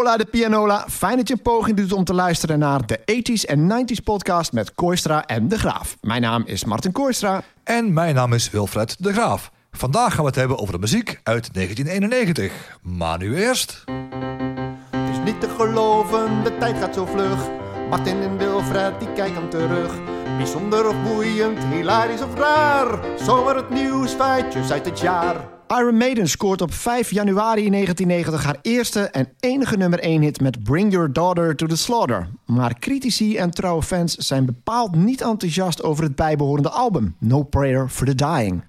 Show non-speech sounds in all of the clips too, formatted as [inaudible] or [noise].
Hola de pianola. Fijn dat je een poging doet om te luisteren naar de 80s en 90s podcast met Koistra en De Graaf. Mijn naam is Martin Koistra. En mijn naam is Wilfred De Graaf. Vandaag gaan we het hebben over de muziek uit 1991. Maar nu eerst... Het is niet te geloven, de tijd gaat zo vlug. Martin en Wilfred, die kijken terug. Bijzonder of boeiend, hilarisch of raar. Zomaar het nieuws, feitjes uit het jaar. Iron Maiden scoort op 5 januari 1990 haar eerste en enige nummer 1 hit met Bring Your Daughter to the Slaughter. Maar critici en trouwe fans zijn bepaald niet enthousiast over het bijbehorende album No Prayer for the Dying.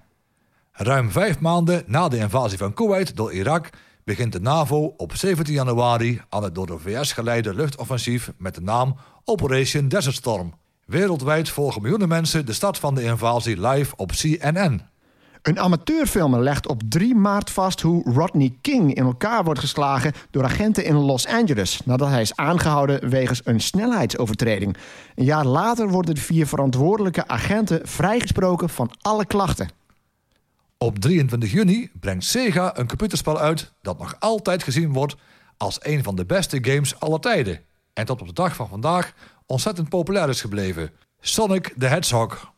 Ruim vijf maanden na de invasie van Kuwait door Irak begint de NAVO op 17 januari aan het door de VS geleide luchtoffensief met de naam Operation Desert Storm. Wereldwijd volgen miljoenen mensen de start van de invasie live op CNN. Een amateurfilmer legt op 3 maart vast hoe Rodney King in elkaar wordt geslagen door agenten in Los Angeles nadat hij is aangehouden wegens een snelheidsovertreding. Een jaar later worden de vier verantwoordelijke agenten vrijgesproken van alle klachten. Op 23 juni brengt Sega een computerspel uit dat nog altijd gezien wordt als een van de beste games aller tijden. En tot op de dag van vandaag ontzettend populair is gebleven. Sonic the Hedgehog.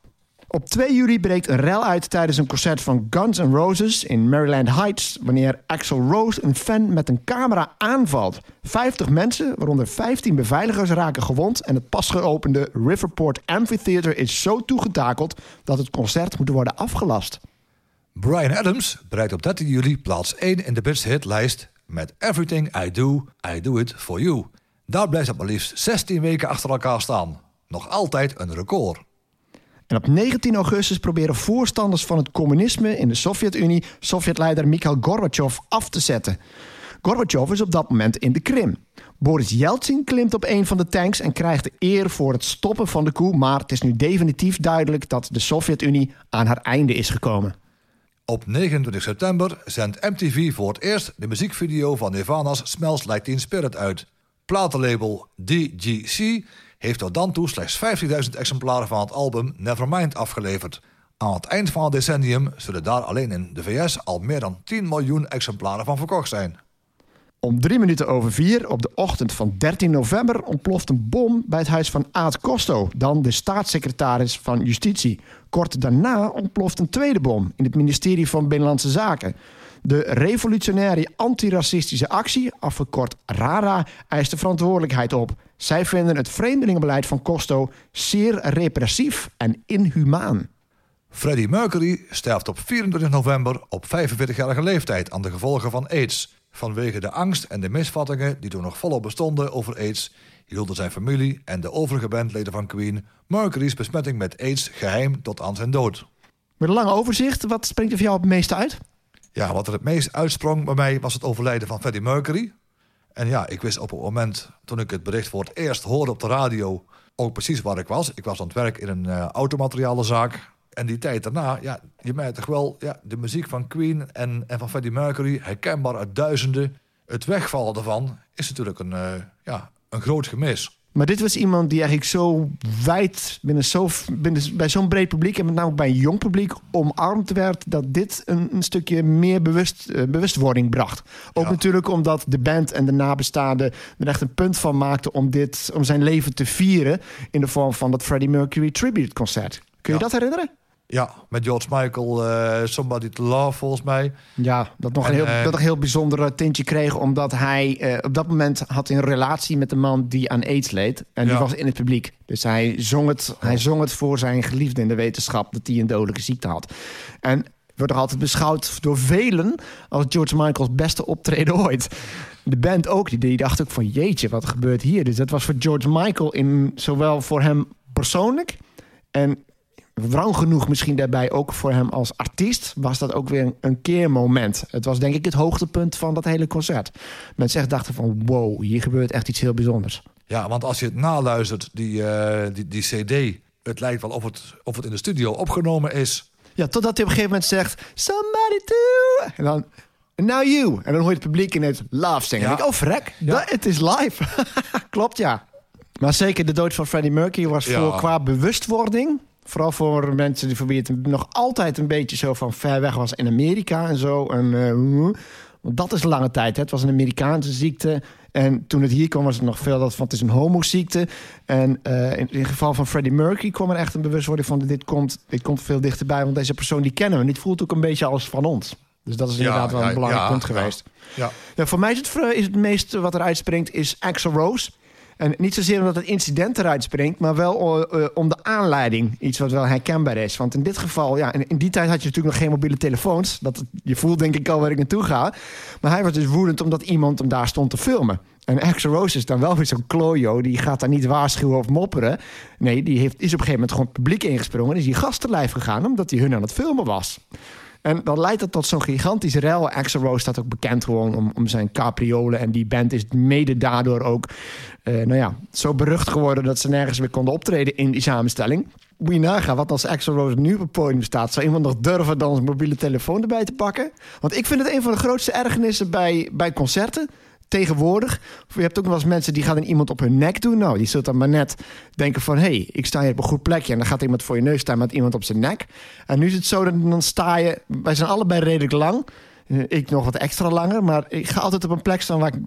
Op 2 juli breekt een rel uit tijdens een concert van Guns N' Roses in Maryland Heights... wanneer Axel Rose een fan met een camera aanvalt. 50 mensen, waaronder 15 beveiligers, raken gewond... en het pas geopende Riverport Amphitheater is zo toegetakeld... dat het concert moet worden afgelast. Brian Adams bereikt op 13 juli plaats 1 in de best hitlijst... met Everything I Do, I Do It For You. Daar blijft het maar liefst 16 weken achter elkaar staan. Nog altijd een record. En op 19 augustus proberen voorstanders van het communisme in de Sovjet-Unie Sovjetleider Mikhail Gorbachev af te zetten. Gorbachev is op dat moment in de Krim. Boris Yeltsin klimt op een van de tanks en krijgt de eer voor het stoppen van de coup, maar het is nu definitief duidelijk dat de Sovjet-Unie aan haar einde is gekomen. Op 29 september zendt MTV voor het eerst de muziekvideo van Nirvana's Smells Like Teen Spirit uit. Platenlabel DGC heeft tot dan toe slechts 50.000 exemplaren van het album Nevermind afgeleverd. Aan het eind van het decennium zullen daar alleen in de VS al meer dan 10 miljoen exemplaren van verkocht zijn. Om drie minuten over vier op de ochtend van 13 november ontploft een bom bij het huis van Aad Costo, dan de staatssecretaris van Justitie. Kort daarna ontploft een tweede bom in het ministerie van Binnenlandse Zaken. De revolutionaire antiracistische actie, afgekort RARA, eist de verantwoordelijkheid op. Zij vinden het vreemdelingenbeleid van Costo zeer repressief en inhumaan. Freddie Mercury sterft op 24 november op 45-jarige leeftijd aan de gevolgen van AIDS. Vanwege de angst en de misvattingen die toen nog volop bestonden over AIDS, hielden zijn familie en de overige bandleden van Queen Mercury's besmetting met AIDS geheim tot aan zijn dood. Met een lang overzicht, wat springt er voor jou het meeste uit? Ja, wat er het meest uitsprong bij mij was het overlijden van Freddie Mercury. En ja, ik wist op het moment toen ik het bericht voor het eerst hoorde op de radio ook precies waar ik was. Ik was aan het werk in een uh, automaterialenzaak. En die tijd daarna, ja, je merkt toch wel ja, de muziek van Queen en, en van Freddie Mercury, herkenbaar uit duizenden. Het wegvallen daarvan is natuurlijk een, uh, ja, een groot gemis. Maar dit was iemand die eigenlijk zo wijd binnen zo, binnen, bij zo'n breed publiek en met name bij een jong publiek omarmd werd, dat dit een, een stukje meer bewust, uh, bewustwording bracht. Ook ja. natuurlijk omdat de band en de nabestaanden er echt een punt van maakten om, dit, om zijn leven te vieren in de vorm van dat Freddie Mercury Tribute Concert. Kun je ja. dat herinneren? Ja, met George Michael, uh, Somebody to Love volgens mij. Ja, dat nog, en, een, heel, uh, dat een heel bijzonder tintje kreeg... omdat hij uh, op dat moment had een relatie met een man die aan AIDS leed. En ja. die was in het publiek. Dus hij zong, het, oh. hij zong het voor zijn geliefde in de wetenschap... dat hij een dodelijke ziekte had. En wordt er altijd beschouwd door velen... als George Michaels beste optreden ooit. De band ook, die, die dacht ook van... jeetje, wat gebeurt hier? Dus dat was voor George Michael in zowel voor hem persoonlijk... en wrang genoeg misschien daarbij ook voor hem als artiest... was dat ook weer een keermoment. Het was denk ik het hoogtepunt van dat hele concert. Mensen echt dachten van wow, hier gebeurt echt iets heel bijzonders. Ja, want als je het naluistert, die, uh, die, die cd... het lijkt wel of het, of het in de studio opgenomen is. Ja, totdat hij op een gegeven moment zegt... Somebody to... En dan... Now you. En dan hoor je het publiek in het love zingen. Ja. Ik, oh, vrek. Ja. Het is live. [laughs] Klopt, ja. Maar zeker de dood van Freddie Mercury was ja. voor qua bewustwording... Vooral voor mensen die voor wie het nog altijd een beetje zo van ver weg was in Amerika en zo. En, uh, want dat is lange tijd. Hè. Het was een Amerikaanse ziekte. En toen het hier kwam, was het nog veel dat van het is een homoziekte. En uh, in, in het geval van Freddie Mercury kwam er echt een bewustwording van... dit komt, dit komt veel dichterbij, want deze persoon die kennen we. En dit voelt ook een beetje als van ons. Dus dat is inderdaad wel een belangrijk punt geweest. Ja. ja. voor mij is het, is het meeste wat eruit springt, is Axel Rose... En niet zozeer omdat het incident eruit springt, maar wel uh, om de aanleiding. Iets wat wel herkenbaar is. Want in dit geval, ja, in, die tijd had je natuurlijk nog geen mobiele telefoons. Dat, je voelt denk ik al waar ik naartoe ga. Maar hij was dus woedend omdat iemand hem daar stond te filmen. En Axel Rose is dan wel weer zo'n klojo. Die gaat daar niet waarschuwen of mopperen. Nee, die heeft, is op een gegeven moment gewoon publiek ingesprongen. En is die gastenlijf gegaan omdat hij hun aan het filmen was. En dan leidt dat tot zo'n gigantisch rel. Axel Rose staat ook bekend gewoon om, om zijn capriolen. En die band is mede daardoor ook uh, nou ja, zo berucht geworden... dat ze nergens meer konden optreden in die samenstelling. Moet je wat als Axel Rose nu op het podium staat... zou iemand nog durven dan zijn mobiele telefoon erbij te pakken? Want ik vind het een van de grootste ergernissen bij, bij concerten tegenwoordig. Je hebt ook wel eens mensen die gaan iemand op hun nek doen. Nou, die zult dan maar net denken van... hé, hey, ik sta hier op een goed plekje. En dan gaat iemand voor je neus staan met iemand op zijn nek. En nu is het zo, dat dan sta je... Wij zijn allebei redelijk lang. Eh, ik nog wat extra langer. Maar ik ga altijd op een plek staan waar ik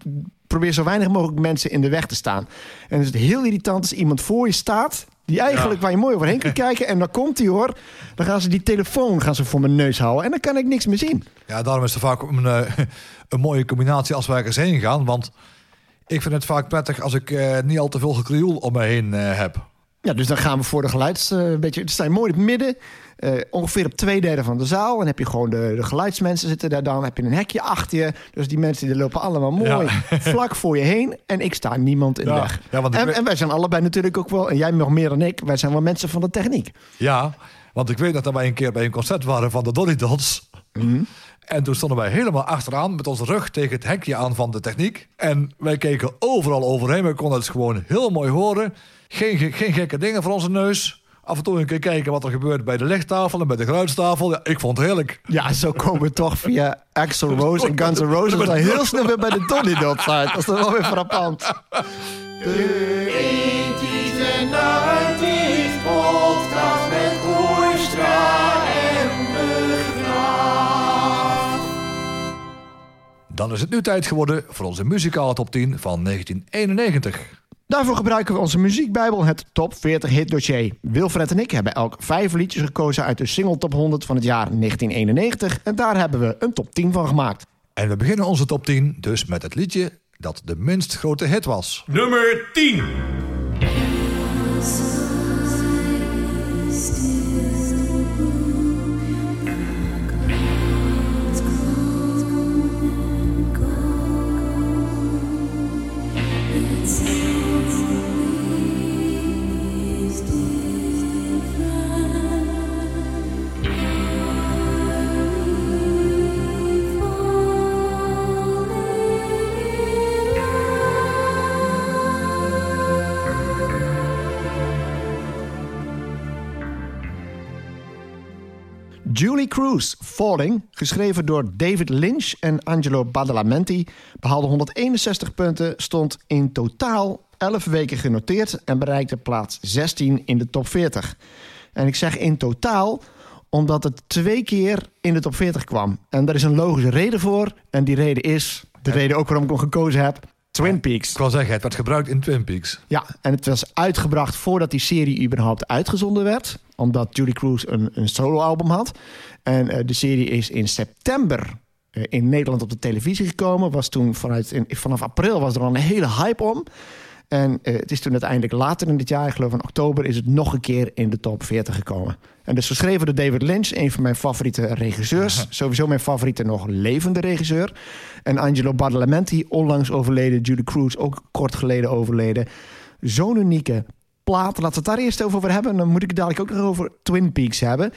probeer zo weinig mogelijk mensen in de weg te staan. En het is heel irritant als iemand voor je staat... Die eigenlijk waar je mooi overheen kunt kijken. En dan komt hij hoor. Dan gaan ze die telefoon gaan ze voor mijn neus houden. En dan kan ik niks meer zien. Ja, daarom is het vaak een, eh, [laughs] een mooie combinatie als we ergens heen gaan. Want ik vind het vaak prettig als ik uh, niet al te veel gekrioel om me heen uh, heb. Ja, dus dan gaan we voor de geluids... Uh, beetje, er staan mooi in het midden. ongeveer op twee derde van de zaal. En heb je gewoon de, de geluidsmensen zitten daar dan. Heb je een hekje achter je. Dus die mensen die lopen allemaal mooi [laughs] vlak voor je heen. En ik sta niemand in de weg. Ja, want en, en, wij zijn allebei natuurlijk ook wel... En jij nog meer dan ik. Wij zijn wel mensen van de techniek. Ja, want ik weet dat wij een keer bij een concert waren van de Dolly Dons. Mm en toen stonden wij helemaal achteraan met onze rug tegen het hekje aan van de techniek. En wij keken overal overheen. We konden het gewoon heel mooi horen. Geen, geen gekke dingen voor onze neus. Af en toe een keer kijken wat er gebeurt bij de lichttafel en bij de geluidstafel. Ja, ik vond het heerlijk. Ja, zo komen we toch via Axel Rose en Guns N' Roses... dan heel snel weer bij de Donny Dots uit. Dat is toch wel weer frappant. De en podcast met Kooistra Dan is het nu tijd geworden voor onze muzikale top 10 van 1991. Daarvoor gebruiken we onze muziekbijbel, het Top 40 Hit Dossier. Wilfred en ik hebben elk vijf liedjes gekozen uit de single Top 100 van het jaar 1991. En daar hebben we een top 10 van gemaakt. En we beginnen onze top 10 dus met het liedje dat de minst grote hit was. Nummer 10. Julie Cruz, Falling, geschreven door David Lynch en Angelo Badalamenti, behaalde 161 punten, stond in totaal 11 weken genoteerd en bereikte plaats 16 in de top 40. En ik zeg in totaal omdat het twee keer in de top 40 kwam. En daar is een logische reden voor. En die reden is de reden ook waarom ik hem gekozen heb. Twin Peaks. Ik wil zeggen, het werd gebruikt in Twin Peaks. Ja, en het was uitgebracht voordat die serie überhaupt uitgezonden werd. Omdat Julie Cruz een, een soloalbum had. En uh, de serie is in september uh, in Nederland op de televisie gekomen. Was toen vanuit, in, vanaf april was er al een hele hype om. En uh, het is toen uiteindelijk later in dit jaar, ik geloof in oktober, is het nog een keer in de top 40 gekomen. En dus geschreven door David Lynch, een van mijn favoriete regisseurs. Sowieso mijn favoriete nog levende regisseur. En Angelo Badalamenti, onlangs overleden. Julie Cruz, ook kort geleden overleden. Zo'n unieke plaat. Laten we het daar eerst over hebben. Dan moet ik het dadelijk ook nog over Twin Peaks hebben.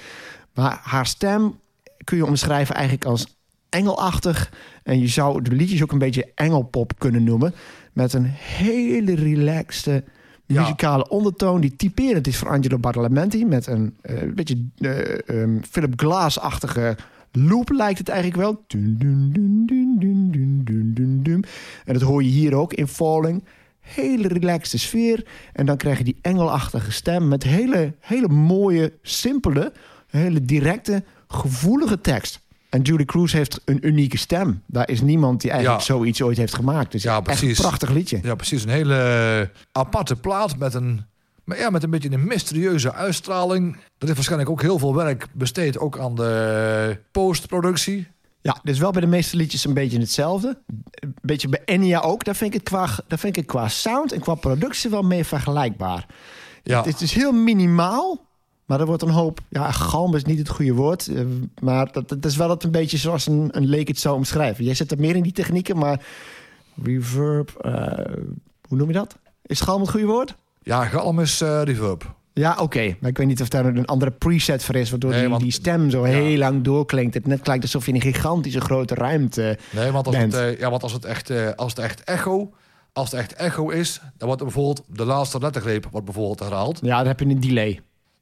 Maar haar stem kun je omschrijven eigenlijk als engelachtig. En je zou de liedjes ook een beetje engelpop kunnen noemen. Met een hele relaxte muzikale ondertoon die typerend is voor Angelo Badalamenti. Met een uh, beetje uh, um, Philip Glass-achtige loop lijkt het eigenlijk wel. En dat hoor je hier ook in Falling. Hele relaxte sfeer. En dan krijg je die engelachtige stem met hele, hele mooie, simpele, hele directe, gevoelige tekst. En Julie Cruz heeft een unieke stem. Daar is niemand die eigenlijk Ja. zoiets ooit heeft gemaakt. Dus Ja, echt een prachtig liedje. Ja, precies. Een hele aparte plaat met een, maar ja, met een beetje een mysterieuze uitstraling. Er is waarschijnlijk ook heel veel werk besteed ook aan de postproductie. Ja, dus wel bij de meeste liedjes een beetje hetzelfde. Een beetje bij Enya ook. Daar vind ik het qua, daar vind ik het qua sound en qua productie wel mee vergelijkbaar. Ja, Het is heel minimaal. Maar er wordt een hoop... Ja, galm is niet het goede woord. eh, Maar dat, dat is wel het een beetje zoals een, een leek het zou omschrijven. Jij zit er meer in die technieken, maar... Reverb... eh, hoe noem je dat? Is galm het goede woord? ja galm is eh, reverb. Ja, oké. Maar ik weet niet of daar een andere preset voor is... waardoor Nee, die, want- die stem zo Ja. heel lang doorklinkt. Het net lijkt alsof je in een gigantische grote ruimte... Nee, want als, Band. het, ja, want als het echt, als het echt echo, als het echt echo is, dan wordt bijvoorbeeld de laatste lettergreep wordt bijvoorbeeld herhaald. Ja, dan heb je een delay.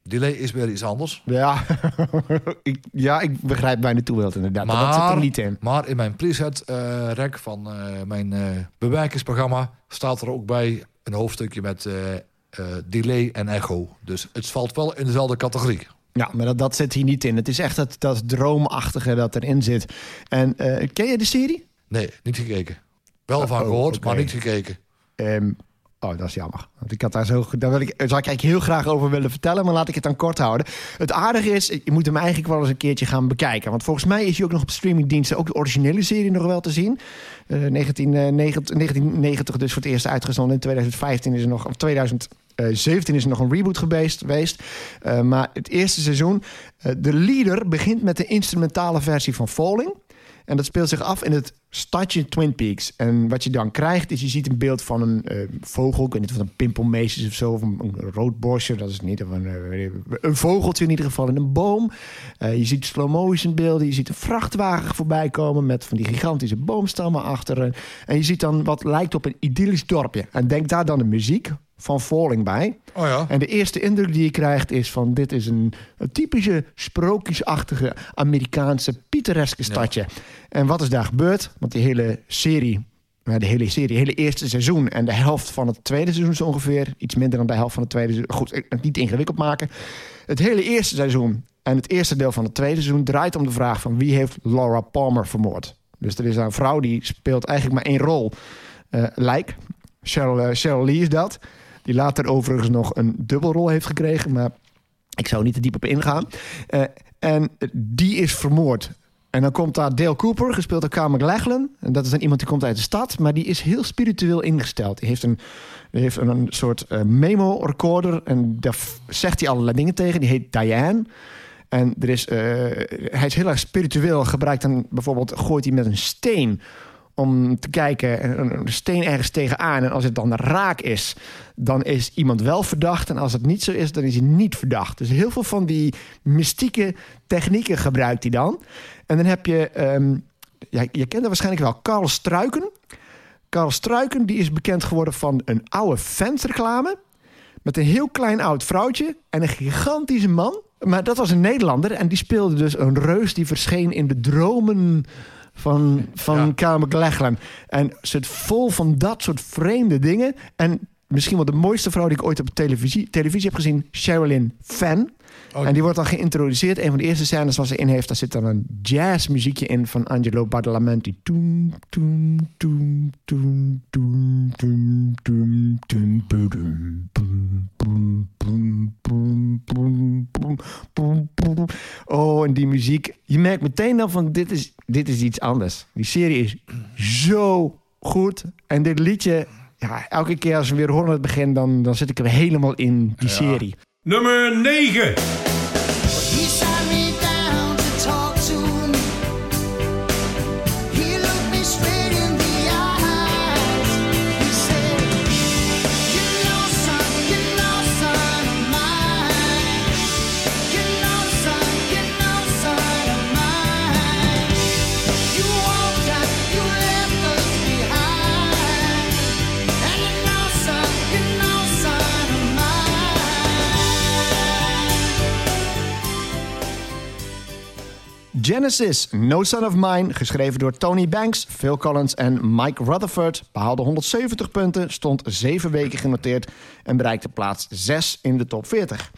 Delay is weer iets anders. Ja, [laughs] ik, ja ik begrijp bijna toe wilt inderdaad. Maar, dat zit er niet in. Maar in mijn preset eh rek van eh, mijn eh bewerkingsprogramma staat er ook bij een hoofdstukje met delay en echo. Dus het valt wel in dezelfde categorie. Ja, maar dat, dat zit hier niet in. Het is echt dat, dat droomachtige dat erin zit. En ken je de serie? Nee, niet gekeken. Wel van Oh, gehoord, maar niet gekeken. Ehm, oh, dat is jammer. Want ik had daar zo, daar wil ik, zou ik eigenlijk heel graag over willen vertellen, maar laat ik het dan kort houden. Het aardige is, je moet hem eigenlijk wel eens een keertje gaan bekijken. Want volgens mij is hij ook nog op streamingdiensten, ook de originele serie nog wel te zien. Eh 1990, 1990 dus voor het eerst uitgezonden. In 2015 is er nog, of 2017 is er nog een reboot geweest. geweest. Eh, maar het eerste seizoen, eh, de leader begint met de instrumentale versie van Falling. En dat speelt zich af in het stadje Twin Peaks. En wat je dan krijgt, is je ziet een beeld van een eh, vogel. Ik weet niet of het een pimpelmees is of zo. Of een, een roodborstje, dat is het niet. Of een, eh, een vogeltje in ieder geval in een boom. Eh, je ziet slow motion beelden. Je ziet een vrachtwagen voorbij komen met van die gigantische boomstammen achter. En, je ziet dan wat lijkt op een idyllisch dorpje. En denk daar dan de muziek van Falling bij. Oh ja. En de eerste indruk die je krijgt is van... dit is een, een typische sprookjesachtige Amerikaanse pittoreske stadje. En wat is daar gebeurd? Want die hele serie... nou, De hele serie, hele eerste seizoen en de helft van het tweede seizoen zo ongeveer. Iets minder dan de helft van het tweede seizoen. Goed, het niet ingewikkeld maken. Het hele eerste seizoen en het eerste deel van het tweede seizoen draait om de vraag van wie heeft Laura Palmer vermoord. Dus er is een vrouw die speelt eigenlijk maar één rol. eh lijk. Cheryl, eh, Cheryl Lee is dat. Die later overigens nog een dubbelrol heeft gekregen. Maar ik zou niet te diep op ingaan. Eh, en die is vermoord. En dan komt daar Dale Cooper, gespeeld door Carmen McLachlan. En dat is dan iemand die komt uit de stad. Maar die is heel spiritueel ingesteld. Die heeft een, die heeft een, soort eh, memo-recorder. En daar zegt hij allerlei dingen tegen. Die heet Diane. En er is, eh, hij is heel erg spiritueel. Gebruikt dan bijvoorbeeld, gooit hij met een steen om te kijken, een een steen ergens tegenaan. En als het dan raak is, dan is iemand wel verdacht. En als het niet zo is, dan is hij niet verdacht. Dus heel veel van die mystieke technieken gebruikt hij dan. En dan heb je, ehm, je kent hem waarschijnlijk wel, Karl Struiken. Karl Struiken die is bekend geworden van een oude fansreclame. Met een heel klein oud vrouwtje en een gigantische man. Maar dat was een Nederlander en die speelde dus een reus die verscheen in de dromen van, van Ja. Kyle MacLachlan. En zit vol van dat soort vreemde dingen. En misschien wel de mooiste vrouw die ik ooit op televisie, televisie heb gezien, Sherilyn. Oh. En die wordt dan geïntroduceerd. Een van de eerste scènes waar ze in heeft, daar zit dan een jazzmuziekje in van Angelo Badalamenti. Toem, toem, toem, toem, toem, toem, toem, toem, boedum, boem, boem, boem, Oh, en die muziek. Je merkt meteen dan van dit is, dit is iets anders. Die serie is zo goed. En dit liedje, ja, elke keer als we weer horen het begin, dan, dan zit ik er helemaal in die serie. Nummer 9. Genesis, No Son of Mine, geschreven door Tony Banks, Phil Collins en Mike Rutherford, behaalde 170 punten, stond zeven weken genoteerd en bereikte plaats 6 in de top 40.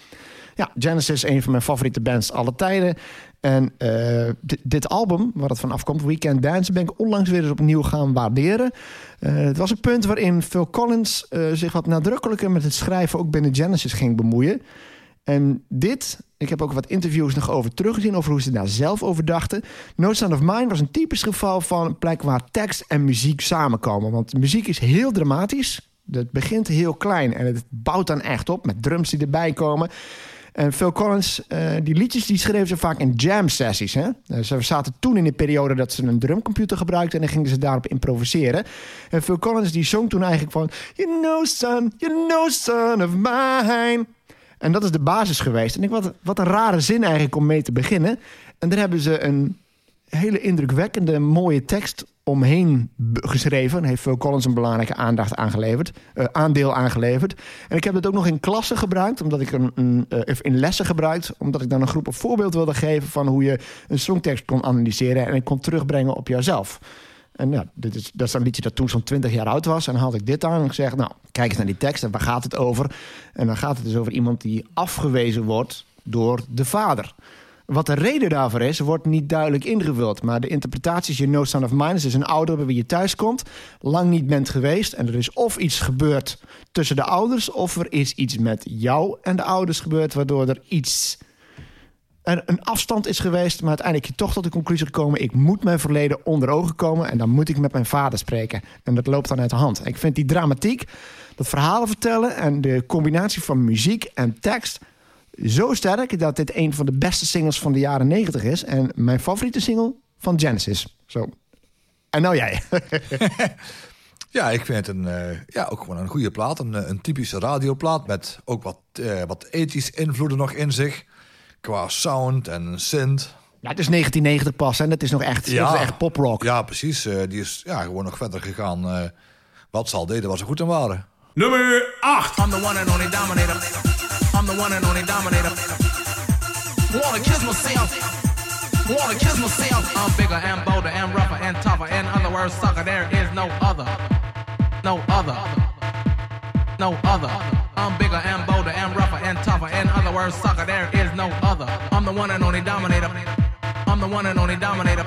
Ja, Genesis, een van mijn favoriete bands alle tijden. En eh, di- dit album, waar het van afkomt, Weekend Dance, ben ik onlangs weer eens opnieuw gaan waarderen. Eh, het was een punt waarin Phil Collins eh, zich wat nadrukkelijker met het schrijven ook binnen Genesis ging bemoeien. En dit, ik heb ook wat interviews nog over teruggezien, over hoe ze daar zelf over dachten. No Sound of Mine was een typisch geval van een plek waar tekst en muziek samenkomen. Want muziek is heel dramatisch. Het begint heel klein en het bouwt dan echt op met drums die erbij komen. En Phil Collins, eh, die liedjes die schreven ze vaak in jam sessies. Hè? Eh, Ze zaten toen in de periode dat ze een drumcomputer gebruikten en dan gingen ze daarop improviseren. En Phil Collins die zong toen eigenlijk van You know son, you know son of mine. En dat is de basis geweest. En ik wat, wat een rare zin eigenlijk om mee te beginnen. En daar hebben ze een hele indrukwekkende, mooie tekst omheen geschreven. En heeft Phil Collins een belangrijke aandacht aangeleverd, eh, aandeel aangeleverd. En ik heb het ook nog in klassen gebruikt, omdat ik een, een eh, of in lessen gebruikt, omdat ik dan een groep een voorbeeld wilde geven van hoe je een songtekst kon analyseren en kon terugbrengen op jouzelf. En ja, dit is, dat is een liedje dat toen zo'n 20 jaar oud was. En dan had ik dit aan en gezegd, nou, kijk eens naar die tekst en waar gaat het over? En dan gaat het dus over iemand die afgewezen wordt door de vader. Wat de reden daarvoor is, wordt niet duidelijk ingevuld. Maar de interpretatie is: je no son of mine is dus een ouder bij wie je thuis komt, lang niet bent geweest. En er is of iets gebeurd tussen de ouders, of er is iets met jou en de ouders gebeurd, waardoor er iets. Er een afstand is geweest, maar uiteindelijk toch tot de conclusie gekomen: ik moet mijn verleden onder ogen komen en dan moet ik met mijn vader spreken. En dat loopt dan uit de hand. Ik vind die dramatiek, dat verhalen vertellen en de combinatie van muziek en tekst zo sterk dat dit een van de beste singles van de jaren 90 is. En mijn favoriete single van Genesis. Zo. En nou jij. [laughs] Ja, ik vind het een, eh, ja, ook gewoon een goede plaat. Een, eh, een typische radioplaat met ook wat, eh wat ethisch invloeden nog in zich. Qua sound en synth. ja, het is 1990 pas en dat is nog echt, Ja. dat is echt poprock. Ja, precies. eh, die is ja, gewoon nog verder gegaan. eh, wat ze al deden, was ze goed in waren. Nummer 8. I'm the one and only dominator. I'm the one and only dominator. Wanna kiss myself. Wanna kiss myself. I'm bigger and bolder and rougher and tougher. In other words, sucker, there is no other. No other. No other. I'm bigger and bolder and rougher and tougher. In other words, sucker, there is no other. I'm the one and only dominator. I'm the one and only dominator.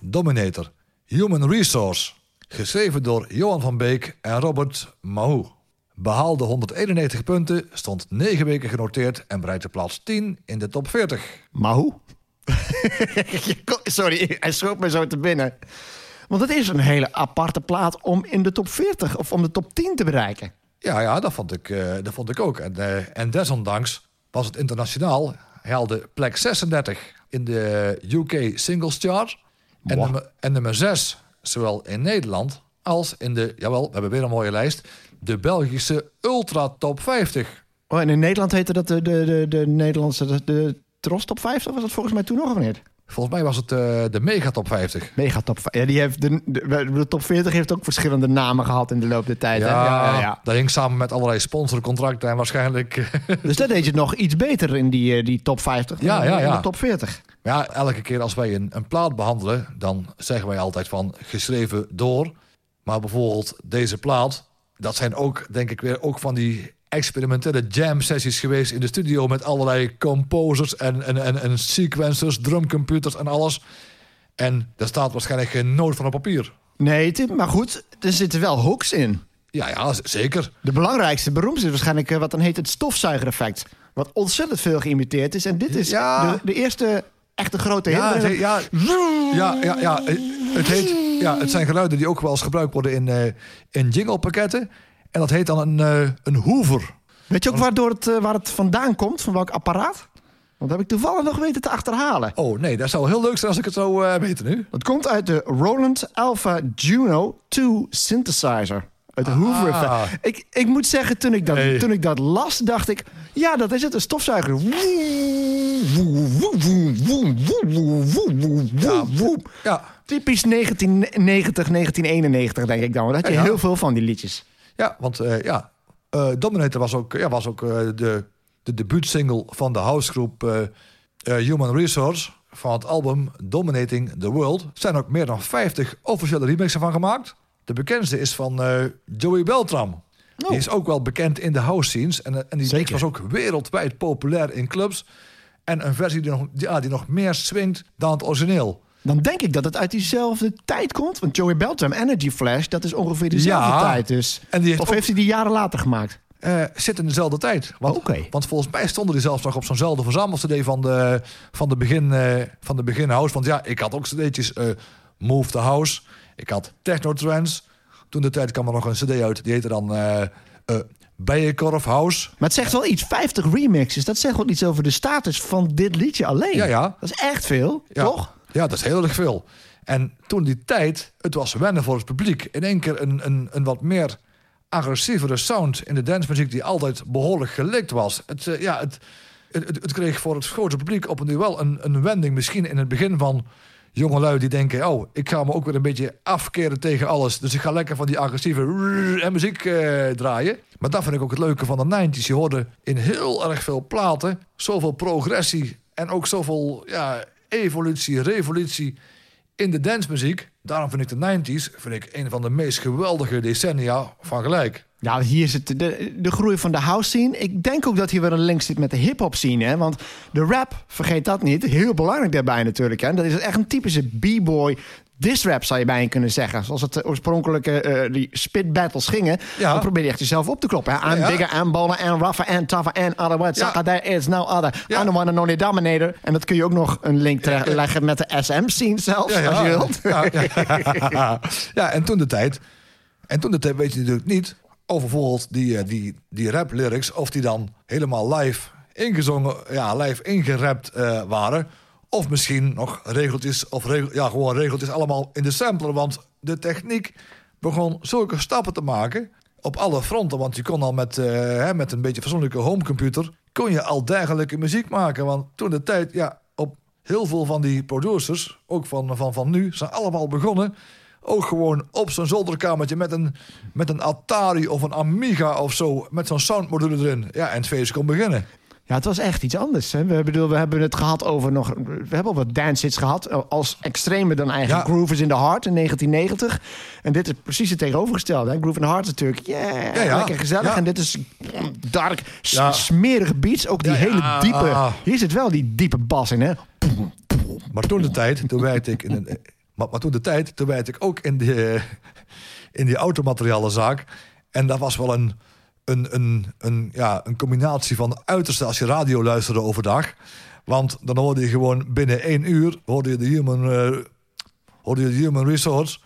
Dominator. Human Resource. Geschreven door Johan van Beek en Robert Mahou. Behaalde 191 punten, stond 9 weken genoteerd en bereikte plaats 10 in de top 40. Maar hoe? [laughs] Sorry, hij schoot me zo te binnen. Want het is een hele aparte plaat om in de top 40 of om de top 10 te bereiken. Ja, ja dat, vond ik, eh, dat vond ik ook. En, eh, en desondanks was het internationaal. Haalde plek 36 in de UK Singles Chart. En Wow. nummer, en nummer 6, zowel in Nederland als in de, jawel, we hebben weer een mooie lijst, de Belgische Ultra Top 50. Oh, en in Nederland heette dat de, de, de, de Nederlandse de, de Tros Top 50 was dat volgens mij toen nog of niet? Volgens mij was het eh, de Mega Top 50. Mega top. Ja, die heeft de, de, de top 40 heeft ook verschillende namen gehad in de loop der tijd. ja, ja, ja. dat hing samen met allerlei sponsorcontracten en waarschijnlijk... [laughs] Dus dat deed je nog iets beter in die, eh, die top 50 dan Ja, ja, in ja. de top 40. Ja, elke keer als wij een, een plaat behandelen, dan zeggen wij altijd van geschreven door. Maar bijvoorbeeld deze plaat, dat zijn ook, denk ik weer, ook van die experimentele jam sessies geweest in de studio met allerlei composers en, en, en, en sequencers, drumcomputers en alles. En daar staat waarschijnlijk geen noot van op papier. Nee, maar goed, er zitten wel hooks in. Ja, ja, zeker. De belangrijkste, beroemdste is waarschijnlijk eh, wat dan heet het stofzuigereffect. Wat ontzettend veel geïmiteerd is. En dit is Ja. de, de eerste echte grote hit. Ja, heet- ja, ja, ja, ja, het, heet, ja, het zijn geluiden die ook wel eens gebruikt worden in, eh in jinglepakketten. En dat heet dan een, eh, een hoever. Weet je ook waardoor het, eh, waar het vandaan komt? Van welk apparaat? Want dat heb ik toevallig nog weten te achterhalen. Oh nee, dat zou heel leuk zijn als ik het zou eh, weten nu. Het komt uit de Roland Alpha Juno 2 synthesizer. Het Hoover effect. Ik, ik moet zeggen, toen ik, dat, Hey. toen ik dat las, dacht ik... Ja, dat is het, een stofzuiger. Ja, Typisch 1990, 1991, denk ik dan. Daar had je Ja. heel veel van die liedjes. Ja want eh, ja, eh, Dominator was ook, ja, was ook eh, de, de debuutsingle van de housegroep Human Resource van het album Dominating the World. Er zijn ook meer dan 50 officiële remixen van gemaakt. de bekendste is van Joey Beltram. Die is ook wel bekend in de house scenes. En, en die Zeker. was ook wereldwijd populair in clubs. En een versie die nog, die, ja, die nog meer swingt dan het origineel. Dan denk ik dat het uit diezelfde tijd komt. Want Joey Beltram, Energy Flash, dat is ongeveer dezelfde Ja. tijd. Dus. En die heeft of ook- heeft hij die jaren later gemaakt? Eh, zit in dezelfde tijd. Want, Oké. want volgens mij stonden die zelfs nog op zo'nzelfde verzamel-cd van de, van, de begin, eh, van de begin house. Want ja, ik had ook cd'tjes eh, Move the House. Ik had Techno Trance. Toen de tijd kwam er nog een cd uit. Die heette dan Bijenkorf House. Maar het zegt wel iets. 50 remixes. Dat zegt wel iets over de status van dit liedje alleen. Ja, ja. Dat is echt veel, Ja. toch? Ja, dat is heel erg veel. En toen die tijd, het was wennen voor het publiek. In één keer een, een, een wat meer agressievere sound in de dancemuziek... die altijd behoorlijk gelikt was. Het, eh, ja, het, het, het, kreeg voor het grote publiek op een wel een, een wending. Misschien in het begin van jongelui die denken... oh, ik ga me ook weer een beetje afkeren tegen alles. Dus ik ga lekker van die agressieve muziek eh, draaien. Maar dat vind ik ook het leuke van de 90s. Je hoorde in heel erg veel platen zoveel progressie... en ook zoveel ja, evolutie, revolutie in de dancemuziek. Daarom vind ik de 90s vind ik een van de meest geweldige decennia van gelijk. Nou, hier zit de, de groei van de house scene. Ik denk ook dat hier wel een link zit met de hip-hop scene. Hè? Want de rap, vergeet dat niet. Heel belangrijk daarbij natuurlijk. Hè? Dat is echt een typische b-boy diss rap, zou je bijna kunnen zeggen. Zoals het eh, oorspronkelijke eh, die spit battles gingen. Ja. Dan probeer je echt jezelf op te kloppen. Hè? I'm Ja, ja. bigger, I'm bolder, and rougher, and tougher, and other words. Ja. There is no other. Ja. I'm the one and only dominator. En dat kun je ook nog een link leggen met de SM scene zelfs, als je wilt. [laughs] Ja, en toen de tijd. En toen de tijd weet je natuurlijk niet of bijvoorbeeld die, eh, die, die rap lyrics, of die dan helemaal live ingezongen, ja, live ingerapt eh, waren. Of misschien nog regeltjes, of regel, ja, gewoon regeltjes allemaal in de sampler. Want de techniek begon zulke stappen te maken op alle fronten. Want je kon al met, eh, hè, met een beetje fatsoenlijke homecomputer... kon je al dergelijke muziek maken. Want toen de tijd, ja, op heel veel van die producers... ook van, van, van nu, zijn allemaal begonnen... ook gewoon op zo'n zolderkamertje met een, met een Atari of een Amiga of zo... met zo'n soundmodule erin. Ja, en het feest kon beginnen. Ja, het was echt iets anders. Hè? We, bedoel, we hebben het gehad over nog. We hebben al wat dance hits gehad. eh, Als extreme dan eigenlijk. Ja. Groove is in the Heart in 1990. En dit is precies het tegenovergestelde. Hè? Groove in the Heart is natuurlijk. Yeah, Ja, ja. lekker gezellig. En dit is dark, smerige beats. Ook die hele diepe. Ah. Hier zit wel die diepe bas in, hè? Maar toen de tijd, toen werkte ik in een. Maar, maar toen de tijd, toen werkte ik ook in, de, [laughs] in die automaterialenzaak. En dat was wel een, een, een, een, ja, een combinatie van uiterste als je radio luisterde overdag. Want dan hoorde je gewoon binnen één uur hoorde je de human, eh, hoorde je de human resource.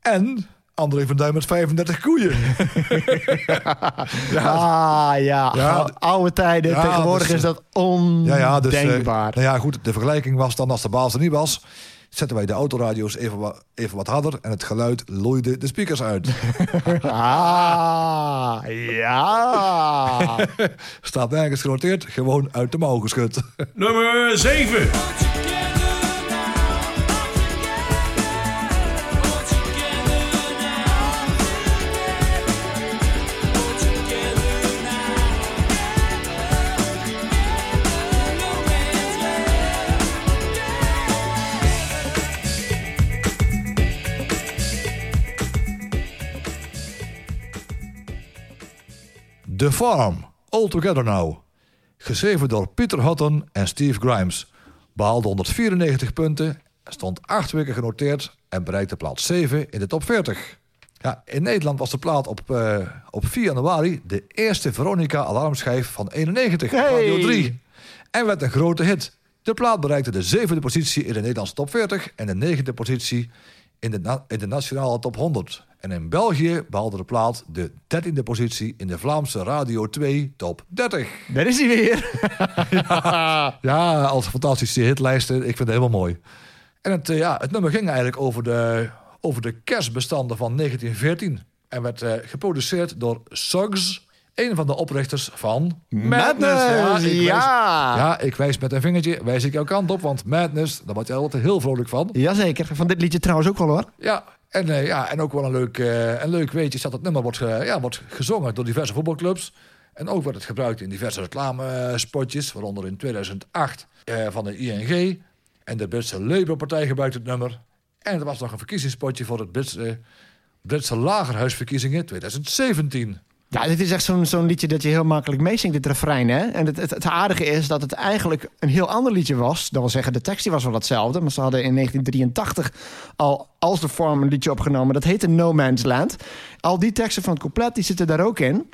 En André van Duin met 35 koeien. [laughs] Ah ja, Ja. Ou- oude tijden. Ja, Tegenwoordig dus, is dat Ja, ja, dus, eh, ondenkbaar. nou ja, goed. De vergelijking was dan als de baas er niet was. Zetten wij de autoradio's even, wa- even wat harder. En het geluid loeide de speakers uit. [laughs] ah, ja. [laughs] Staat nergens genoteerd. Gewoon uit de mouw geschud. Nummer 7. The Farm. All Together Now. Geschreven door Peter Hutton en Steve Grimes. Behaalde 194 punten. Stond acht weken genoteerd. En bereikte plaats 7 in de top 40. Ja, in Nederland was de plaat op, eh, op 4 januari de eerste Veronica alarmschijf van 91. Hey! Radio 3. En werd een grote hit. De plaat bereikte de zevende positie in de Nederlandse top 40 en de negende positie in de, in de nationale top 100. En in België behaalde de plaat de dertiende positie in de Vlaamse Radio 2 top 30. Daar is hij weer. [laughs] Ja, als fantastische hitlijsten. Ik vind het helemaal mooi. En het, eh, ja, het nummer ging eigenlijk over de, over de kerstbestanden van 1914. En werd eh, geproduceerd door Suggs, een van de oprichters van Madness, Ja, ik wijs- ja. ja, ik wijs met een vingertje, wijs ik jouw kant op. Want Madness, daar word je altijd heel vrolijk van. Jazeker. Van dit liedje trouwens ook wel hoor. Ja, en, eh, ja, en ook wel een leuk, eh, een leuk weetje is dat het nummer wordt, ja, wordt gezongen door diverse voetbalclubs. En ook wordt het gebruikt in diverse reclamespotjes, waaronder in 2008 eh, van de ING. En de Britse Labour-partij gebruikt het nummer. En er was nog een verkiezingspotje voor het Britse Britse lagerhuisverkiezingen 2017. Ja, dit is echt zo'n liedje dat je heel makkelijk meezingt, dit refrein. Hè? En het, het, het aardige is dat het eigenlijk een heel ander liedje was. Dat wil zeggen, de tekst die was wel hetzelfde. Maar ze hadden in 1983 al als de vorm een liedje opgenomen. Dat heette No Man's Land. Al die teksten van het couplet die zitten daar ook in.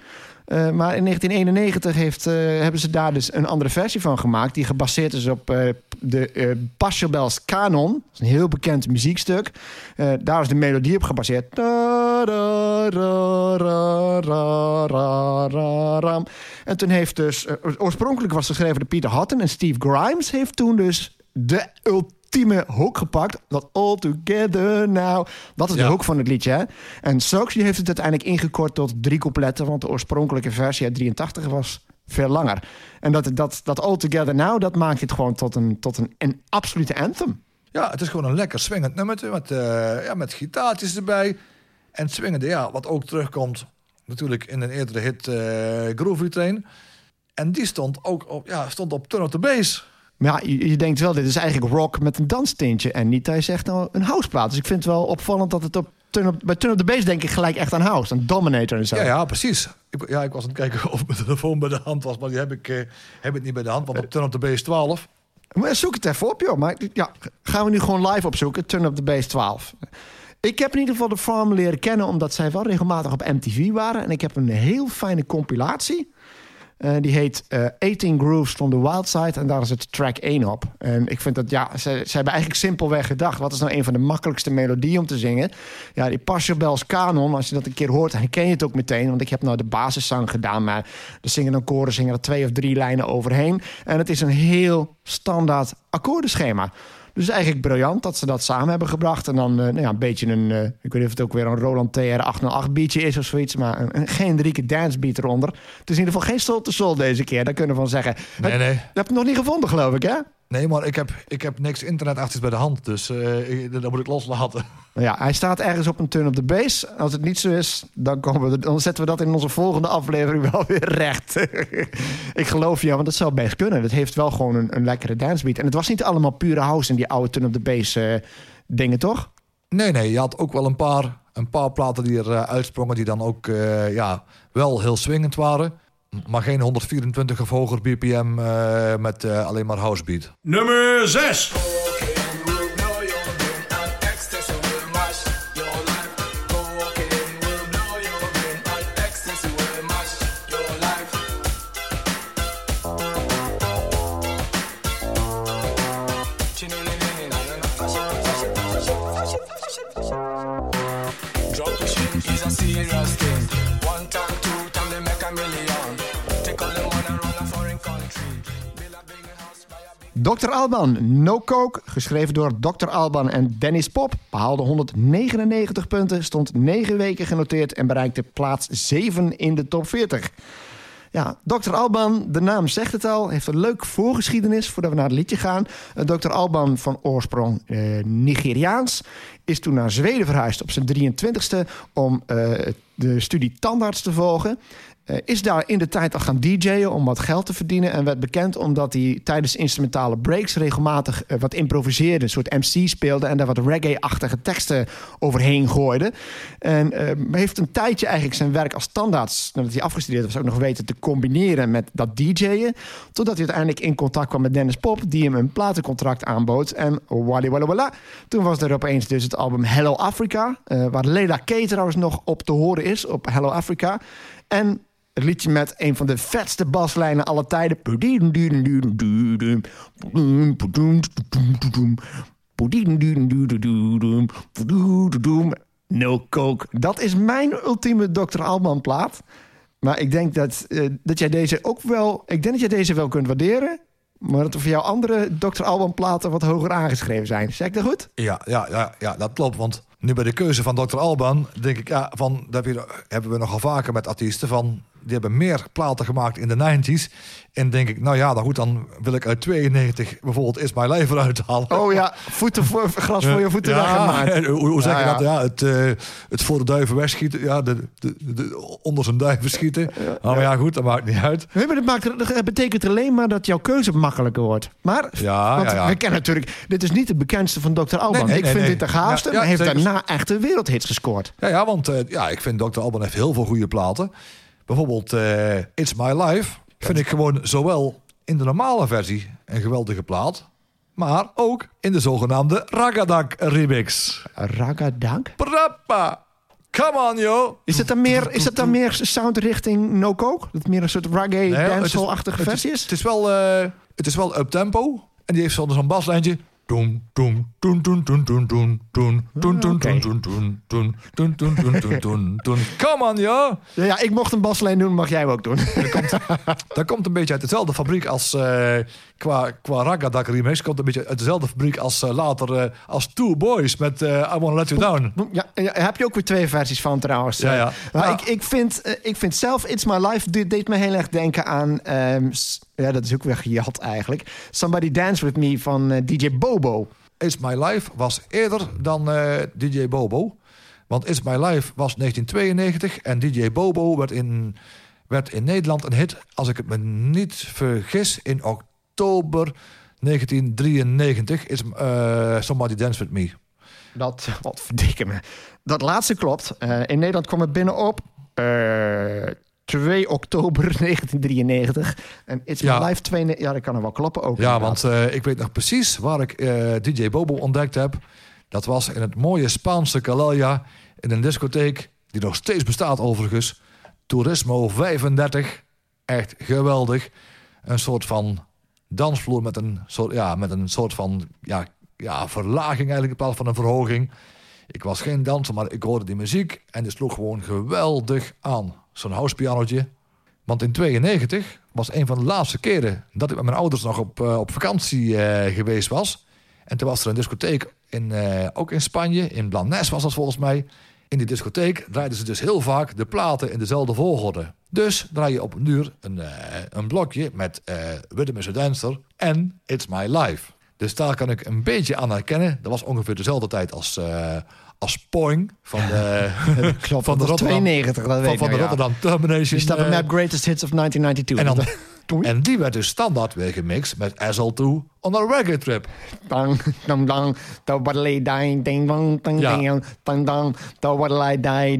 Eh, maar in 1991 heeft, eh, hebben ze daar dus een andere versie van gemaakt... die gebaseerd is op eh, de Pachelbel's Canon. Dat is een heel bekend muziekstuk. Daar is de melodie op gebaseerd. En toen heeft dus... oorspronkelijk was geschreven door Peter Hutton... en Steve Grimes heeft toen dus de ultieme hook gepakt. Dat All Together Now. Dat is de Ja. hook van het liedje, hè? En die heeft het uiteindelijk ingekort tot drie coupletten... want de oorspronkelijke versie uit 83 was veel langer. En dat, dat, dat All Together Now, dat maakt het gewoon tot een, tot een, een absolute anthem. Ja, het is gewoon een lekker swingend nummertje met, eh, ja, met gitaartjes erbij. En swingende, ja, wat ook terugkomt natuurlijk in een eerdere hit eh Groovy Train. En die stond ook op, ja, stond op Turn Up The Bass. Maar ja, je, je denkt wel, dit is eigenlijk rock met een danstintje... en niet, hij zegt nou een houseplaat. Dus ik vind het wel opvallend dat het op Turn Up, bij Turn Up The Bass denk ik gelijk echt aan house. Aan Dominator en zo. Ja, ja, precies. Ik, ja, ik was aan het kijken [laughs] of mijn telefoon bij de hand was, maar die heb ik, eh, heb ik niet bij de hand. Want op Turn Up The Bass 12. Maar zoek het even op, joh. Maar ja, gaan we nu gewoon live opzoeken. Turn Up The Bass 12. Ik heb in ieder geval de farm leren kennen... omdat zij wel regelmatig op MTV waren. En ik heb een heel fijne compilatie. Eh, die heet eh 18 Grooves from the Wild Side. En daar is het track 1 op. En ik vind dat, ja, ze, hebben eigenlijk simpelweg gedacht... wat is nou een van de makkelijkste melodieën om te zingen? Ja, die Passion Bells Canon, als je dat een keer hoort... herken je het ook meteen. Want ik heb nou de basiszang gedaan... maar de zingen dan koren zingen er twee of drie lijnen overheen. En het is een heel standaard akkoordenschema. Dus eigenlijk briljant dat ze dat samen hebben gebracht. En dan eh, nou ja, een beetje een, eh, ik weet niet of het ook weer een Roland TR 808 beatje is of zoiets. Maar een, een generieke dancebeat eronder. Het is in ieder geval geen Soul to Soul deze keer. Daar kunnen we van zeggen. Nee, nee. Je hebt het nog niet gevonden, geloof ik, hè? Nee, maar ik heb, ik heb niks internetachtigs bij de hand, dus eh, ik- dat moet ik loslaten. Nou ja, hij staat ergens op een turn op de base. Als het niet zo is, dan, komen we, dan zetten we dat in onze volgende aflevering wel weer recht. [laughs] ik geloof je, want dat zou best kunnen. Het heeft wel gewoon een, een lekkere dancebeat. En het was niet allemaal pure house in die oude turn op de base eh, dingen, toch? Nee, nee, je had ook wel een paar, een paar platen die er eh, uitsprongen... die dan ook eh, ja, wel heel swingend waren. Maar geen 124 of hoger BPM met eh, alleen maar housebeat. Nummer 6. Dr. Alban, No Coke, geschreven door Dr. Alban en Dennis Pop, behaalde 199 punten, stond 9 weken genoteerd en bereikte plaats 7 in de top 40. Ja, Dr. Alban, de naam zegt het al, heeft een leuk voorgeschiedenis voordat we naar het liedje gaan. Eh, Dr. Alban van oorsprong eh, Nigeriaans is toen naar Zweden verhuisd op zijn 23ste om eh, de studie tandarts te volgen. Eh, is daar in de tijd al gaan DJ'en om wat geld te verdienen. En werd bekend omdat hij tijdens instrumentale breaks regelmatig eh, wat improviseerde. Een soort MC speelde en daar wat reggae-achtige teksten overheen gooide. En eh, heeft een tijdje eigenlijk zijn werk als tandarts, nadat hij afgestudeerd was, ook nog weten te combineren met dat DJ'en. Totdat hij uiteindelijk in contact kwam met Dennis Pop, die hem een platencontract aanbood. En wally walla walla. Toen was er opeens dus het album Hello Africa, waar Leila K trouwens nog op te horen is op Hello Africa. En het liedje met een van de vetste baslijnen aller tijden. No Coke. Dat is mijn ultieme Dr. Alban plaat. Maar ik denk dat, eh, dat jij deze ook wel... Ik denk dat jij deze wel kunt waarderen. Maar dat er voor jou andere Dr. Alban platen wat hoger aangeschreven zijn. Zeg ik dat goed? Ja, ja, ja, ja, dat klopt. Want nu bij de keuze van Dr. Alban denk ik, ja, van, dat hebben we nogal vaker met artiesten van die hebben meer platen gemaakt in de 90s. En denk ik, nou ja, dan goed, dan wil ik uit 92 bijvoorbeeld Is My Life eruit halen. Oh ja, voeten voor, gras voor je [laughs] voeten ja, en hoe, hoe zeg je ja. dat? Ja, het, eh, het voor de duiven wegschieten. Ja, de, de, de, onder zijn duiven schieten. Nou, maar ja, goed, dat maakt niet uit. Nee, maar dat, maakt, dat betekent alleen maar dat jouw keuze makkelijker wordt. Maar, Ja, want ja, ja. we kennen natuurlijk... Dit is niet de bekendste van Dr. Alban. Nee, nee, ik nee, vind nee. dit de gaafste, Ja, ja, maar heeft zeker. Daarna echt een wereldhits gescoord. Ja, ja want eh, ja, ik vind Dr. Alban heeft heel veel goede platen. Bijvoorbeeld eh, It's My Life. Vind ik gewoon zowel in de normale versie een geweldige plaat. Maar ook in de zogenaamde Ragadak remix. Ragadank? Prappa! Come on, yo! Is het dan meer, is het dan meer sound richting No Coke? Dat het meer een soort reggae, Nee, dancehall-achtige versie is? Het is wel, eh, het is wel up tempo. En die heeft zo- zo'n baslijntje. Come on, yo! Ja, ja, ik mocht een baslijn doen, mag jij ook doen. Dat komt een beetje uit dezelfde fabriek als eh, qua, qua Ragadak remix. Komt een beetje uit dezelfde fabriek als eh, later eh, als Two Boys met eh, I Wanna Let You Down. Ja, ja, heb je ook weer twee versies van trouwens. Ja, ja. Maar Ja. ik, ik, vind, ik vind zelf It's My Life dit deed me heel erg denken aan... ehm, ja, dat is ook weer gejat eigenlijk. Somebody Dance With Me van DJ Bobo. It's My Life was eerder dan DJ Bobo. Want It's My Life was 1992 en DJ Bobo werd in, werd in Nederland een hit, als ik het me niet vergis, in oktober 1993. Is eh, Somebody Dance With Me. Dat, wat verdikke me. Dat laatste klopt. Eh, in Nederland kwam het binnen op eh, 2 oktober 1993. En It's Ja. My Life 2... ne- Ja, dat kan er wel kloppen ook. Ja, inderdaad. want eh, ik weet nog precies waar ik eh, DJ Bobo ontdekt heb. Dat was in het mooie Spaanse Calella in een discotheek die nog steeds bestaat overigens. Turismo 35. Echt geweldig. Een soort van dansvloer met een soort, ja, met een soort van ja, ja, verlaging eigenlijk in plaats van een verhoging. Ik was geen danser, maar ik hoorde die muziek en die sloeg gewoon geweldig aan. Zo'n housepianotje. Want in 92 was een van de laatste keren dat ik met mijn ouders nog op, eh, op vakantie eh, geweest was. En toen was er een discotheek, in, eh, ook in Spanje, in Blanes was dat volgens mij. In die discotheek draaiden ze dus heel vaak de platen in dezelfde volgorde. Dus draai je op een uur een, eh, een blokje met eh Rhythm is a Dancer en It's My Life. Dus daar kan ik een beetje aan herkennen. Dat was ongeveer dezelfde tijd als, eh als Poing van de, [laughs] Klopt, van de dat was Rotterdam, 92, dat weet van, de ja. Rotterdam Termination. Die staat op eh, Map Greatest Hits of 1992. en, dan, [laughs] Doei. en die werd dus standaard weer gemixt met SL2 on a reggae trip. Dang, dang, dang, da waddelay dang, ding, dang, dang, Ja. dang, dang,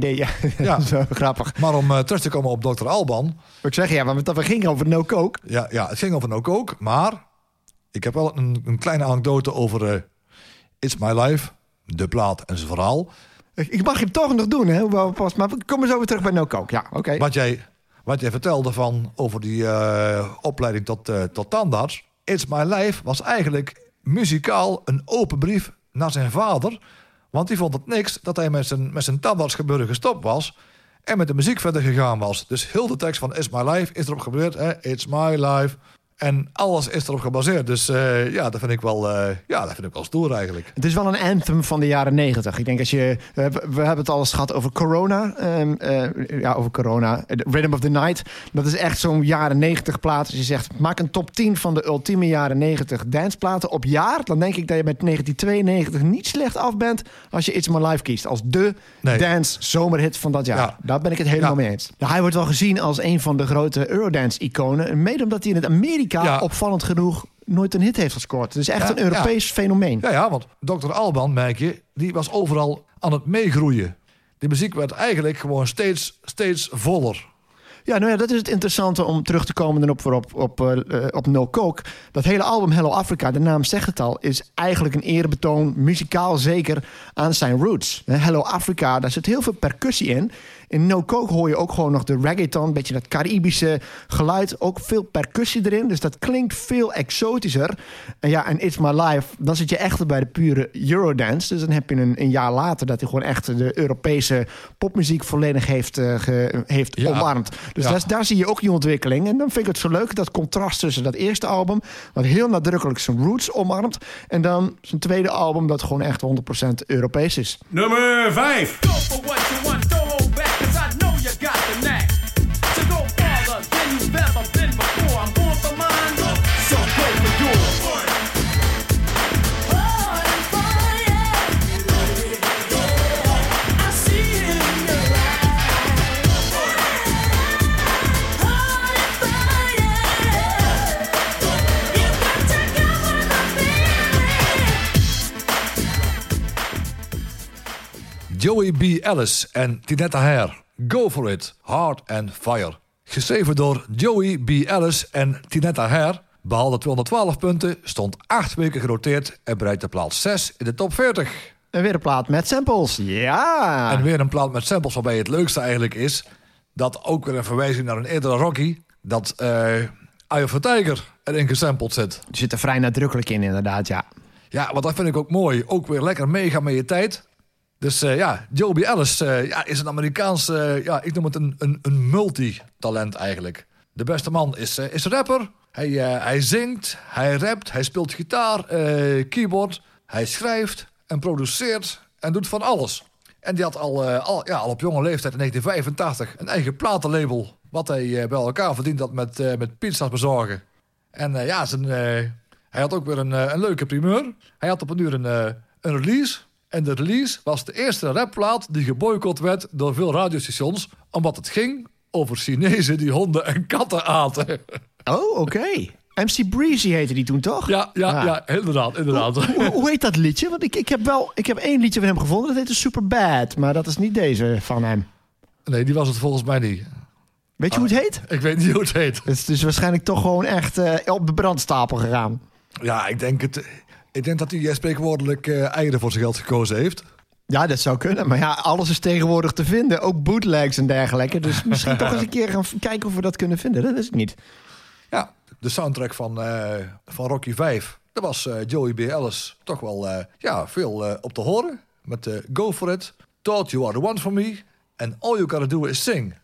ding. [laughs] Ja, zo grappig. Maar om eh, terug te komen op Dr. Alban. Ik zeg ja, want we gingen over no coke. Ja, ja, het ging over No Coke, maar ik heb wel een, een kleine anekdote over eh, It's My Life, de plaat en zijn verhaal. Ik mag hem toch nog doen, hè? Pas, maar we komen zo weer terug bij no coke. Ja, oké. Wat jij, wat jij vertelde van over die eh, opleiding tot, eh, tot tandarts. It's My Life was eigenlijk muzikaal een open brief naar zijn vader. Want die vond het niks dat hij met zijn, met zijn tandartsgebeuren gestopt was. En met de muziek verder gegaan was. Dus heel de tekst van It's My Life is erop gebaseerd. Hè? It's My Life. En alles is erop gebaseerd. Dus eh, ja, dat vind ik wel, eh, ja, dat vind ik wel stoer eigenlijk. Het is wel een anthem van de jaren negentig. Ik denk als je. We hebben, we hebben het al eens gehad over corona. ehm, eh, ja, over corona. Rhythm of the Night. Dat is echt zo'n jaren negentig plaat. Als je zegt, maak een top 10 van de ultieme jaren negentig danceplaten op jaar. Dan denk ik dat je met 1992 niet slecht af bent. Als je It's My Life kiest. Als de Nee. dance zomerhit van dat jaar. Ja. Daar ben ik het helemaal Ja. mee eens. Hij wordt wel gezien als een van de grote Eurodance-iconen. Mede omdat hij in het Amerika Ja. opvallend genoeg nooit een hit heeft gescoord. Het is echt Ja, een Europees fenomeen. Ja, ja, want Dr. Alban, merk je, die was overal aan het meegroeien. Die muziek werd eigenlijk gewoon steeds, steeds voller. Ja, nou ja, dat is het interessante om terug te komen dan op, op, op, eh, eh, op No Coke. Dat hele album Hello Africa, de naam zegt het al, is eigenlijk een erebetoon, muzikaal zeker, aan zijn roots. Hello Africa, daar zit heel veel percussie in. In No Coke hoor je ook gewoon nog de reggaeton, een beetje dat Caribische geluid. Ook veel percussie erin, dus dat klinkt veel exotischer. En ja, en It's My Life, dan zit je echt bij de pure Eurodance. Dus dan heb je een, een jaar later dat hij gewoon echt de Europese popmuziek volledig heeft, eh, ge- heeft Ja. omarmd. Dus Ja. daar, daar zie je ook die ontwikkeling. En dan vind ik het zo leuk, dat contrast tussen dat eerste album... wat heel nadrukkelijk zijn roots omarmt... en dan zijn tweede album dat gewoon echt 100% Europees is. Nummer 5. Joey B. Ellis en Tinetta Hare. Go for it, Hard and Fire. Geschreven door Joey B. Ellis en Tinetta Hare. Behaalde 212 punten, stond 8 weken genoteerd en bereikte plaats 6 in de top 40. En weer een plaat met samples. Ja. En weer een plaat met samples waarbij het leukste eigenlijk is... dat ook weer een verwijzing naar een eerdere Rocky... dat eh Eye of the Tiger erin gesampled zit. Er zit er vrij nadrukkelijk in, inderdaad, ja. Ja, want dat vind ik ook mooi. Ook weer lekker meegaan met je tijd. Dus eh, ja, Joby Ellis eh, ja, is een Amerikaans... eh, ja, ik noem het een, een, een multitalent eigenlijk. De beste man is, is rapper. Hij, hij zingt, hij rapt, hij speelt gitaar, keyboard. Hij schrijft en produceert en doet van alles. En die had al, al, ja, al op jonge leeftijd in 1985 een eigen platenlabel. Wat hij bij elkaar verdiend had met, met pizza's bezorgen. En ja, zijn, hij had ook weer een, een leuke primeur. Hij had op een uur een, een release. En de release was de eerste rapplaat die geboycott werd door veel radiostations. Omdat het ging over Chinezen die honden en katten aten. Oh, oké. MC Breezy heette die toen, toch? Ja, ja, Ah. ja, inderdaad, inderdaad. Hoe, hoe heet dat liedje? Want ik, ik heb wel ik heb één liedje van hem gevonden. Dat heette Super Bad. Maar dat is niet deze van hem. Nee, die was het volgens mij niet. Weet je hoe het heet? Ik weet niet hoe het heet. Het is dus waarschijnlijk toch gewoon echt eh, op de brandstapel gegaan. Ja, ik denk, het, ik denk dat hij eh, spreekwoordelijk eh, eieren voor zijn geld gekozen heeft. Ja, dat zou kunnen. Maar ja, alles is tegenwoordig te vinden. Ook bootlegs en dergelijke. Dus [laughs] misschien toch eens een keer gaan kijken of we dat kunnen vinden. Dat is het niet. Ja, de soundtrack van, eh, van Rocky 5. Daar was Joey B. Ellis toch wel ja, veel op te horen. Met Go For It, Thought You Are The One For Me... en All You Gotta Do Is Sing.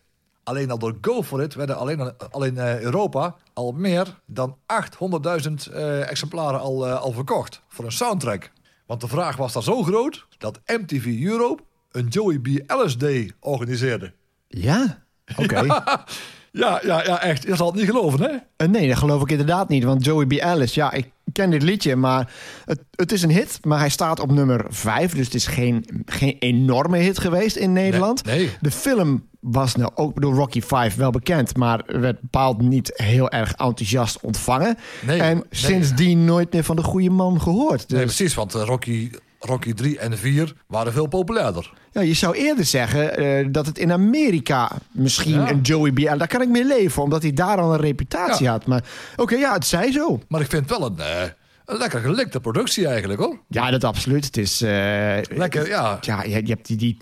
Alleen al door Go For It werden alleen al in eh, Europa... al meer dan 800.000 eh, exemplaren al, eh, al verkocht voor een soundtrack. Want de vraag was daar zo groot... dat MTV Europe een Joey B. Ellis Day organiseerde. Ja? Oké. Ja, [laughs] ja, ja, echt. Je zal het niet geloven, hè? Eh, nee, dat geloof ik inderdaad niet. Want Joey B. Ellis, ja, ik ken dit liedje, maar het, het is een hit. Maar hij staat op nummer 5, dus het is geen, geen enorme hit geweest in Nederland. Nee, nee. De film was nou ook door Rocky 5 wel bekend, maar werd bepaald niet heel erg enthousiast ontvangen. Nee, en sindsdien nooit meer van de goede man gehoord. Dus Nee, precies, want eh, Rocky, Rocky 3 en 4 waren veel populairder. ja, je zou eerder zeggen eh, dat het in Amerika misschien Ja. een Joey B. Daar kan ik mee leven, omdat hij daar al een reputatie Ja. had. Maar oké, ja, het zij zo. Maar ik vind wel een, eh, een lekker gelikte productie eigenlijk, hoor. Ja, dat absoluut. Het is. eh, Lekker, ja. Ja, je, je hebt die, die,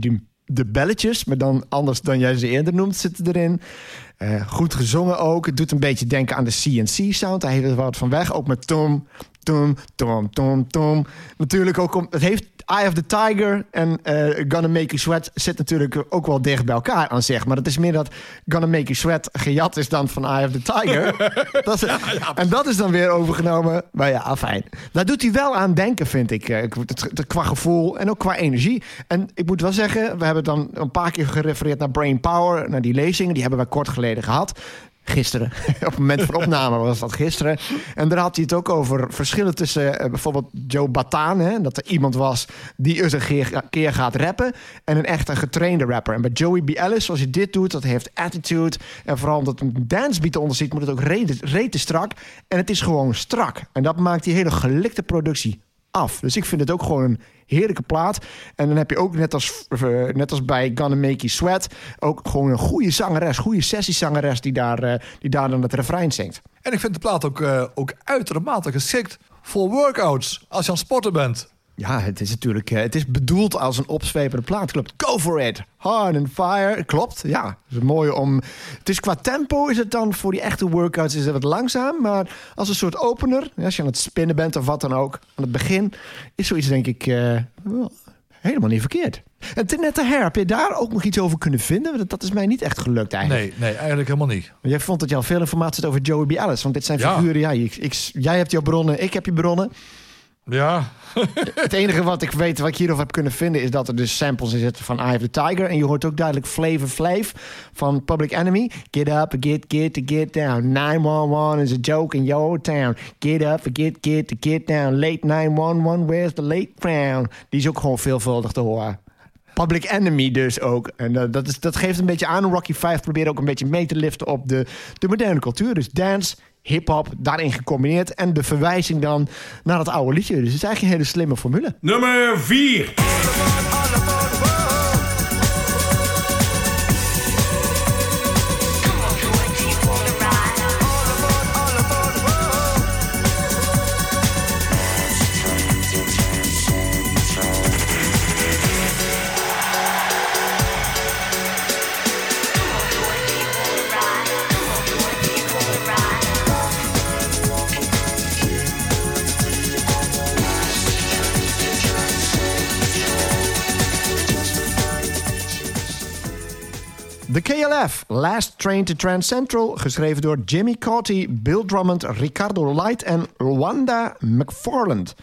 die, de belletjes, maar dan anders dan jij ze eerder noemt, zitten erin. Goed gezongen ook. Het doet een beetje denken aan de CNC-sound. Daar heeft het wat van weg. Ook met tom, tom, tom, tom, tom. Natuurlijk ook om... Het heeft Eye of the Tiger en eh, Gonna Make You Sweat... zit natuurlijk ook wel dicht bij elkaar aan zeg. Maar het is meer dat Gonna Make You Sweat gejat is dan van Eye of the Tiger. [laughs] dat is, en dat is dan weer overgenomen. Maar ja, fijn. Daar doet hij wel aan denken, vind ik. Eh, qua gevoel en ook qua energie. En ik moet wel zeggen, we hebben dan een paar keer gerefereerd naar Brain Power, naar die lezingen. Die hebben we kort geleden gehad. Gisteren. [laughs] Op het moment van opname was dat gisteren. En daar had hij het ook over verschillen tussen eh, bijvoorbeeld Joe Bataan. Hè, dat er iemand was die eens een keer, keer gaat rappen. En een echt een getrainde rapper. En bij Joey B. Ellis, zoals je dit doet, dat heeft attitude. En vooral omdat een dancebeat eronder zit, moet het ook rete, rete strak. En het is gewoon strak. En dat maakt die hele gelikte productie af. Dus ik vind het ook gewoon een heerlijke plaat. En dan heb je ook net als, eh, net als bij Gonna Make You Sweat... ook gewoon een goede zangeres, goede sessiezangeres... die daar, eh, die daar dan het refrein zingt. En ik vind de plaat ook, eh, ook uitermate geschikt voor workouts. Als je aan het sporten bent. Ja, het is natuurlijk eh, het is bedoeld als een opzwepende plaat. Klopt. Go for it. Hard and fire. Klopt. Ja, het is mooi om. Het is qua tempo is het dan voor die echte workouts is het wat langzaam, maar als een soort opener, als je aan het spinnen bent of wat dan ook, aan het begin is zoiets denk ik eh, helemaal niet verkeerd. En ten net de her, heb je daar ook nog iets over kunnen vinden? Want dat is mij niet echt gelukt eigenlijk. Nee, nee, eigenlijk helemaal niet. Jij vond dat je al veel informatie had over Joey B. Ellis, want dit zijn Ja. figuren. Ja, ik, ik- jij hebt jouw bronnen, ik heb je bronnen. Ja, [laughs] Het enige wat ik weet, wat ik hierover heb kunnen vinden, is dat er dus samples in zitten van Eye of the Tiger. En je hoort ook duidelijk Flavor Flav van Public Enemy. Get up, get, get, get down. 911 is a joke in your town. Get up, get, get, get down. Late 911, where's the late crown? Die is ook gewoon veelvuldig te horen. Public Enemy dus ook. En eh, dat, is, dat geeft een beetje aan. Rocky 5 probeert ook een beetje mee te liften op de, de moderne cultuur. Dus dance, hip-hop, daarin gecombineerd. En de verwijzing dan naar dat oude liedje. Dus het is eigenlijk een hele slimme formule. Nummer 4. Last Train to Trans Central, geschreven door Jimmy Cauty, Bill Drummond, Ricardo Light en Rwanda McFarland.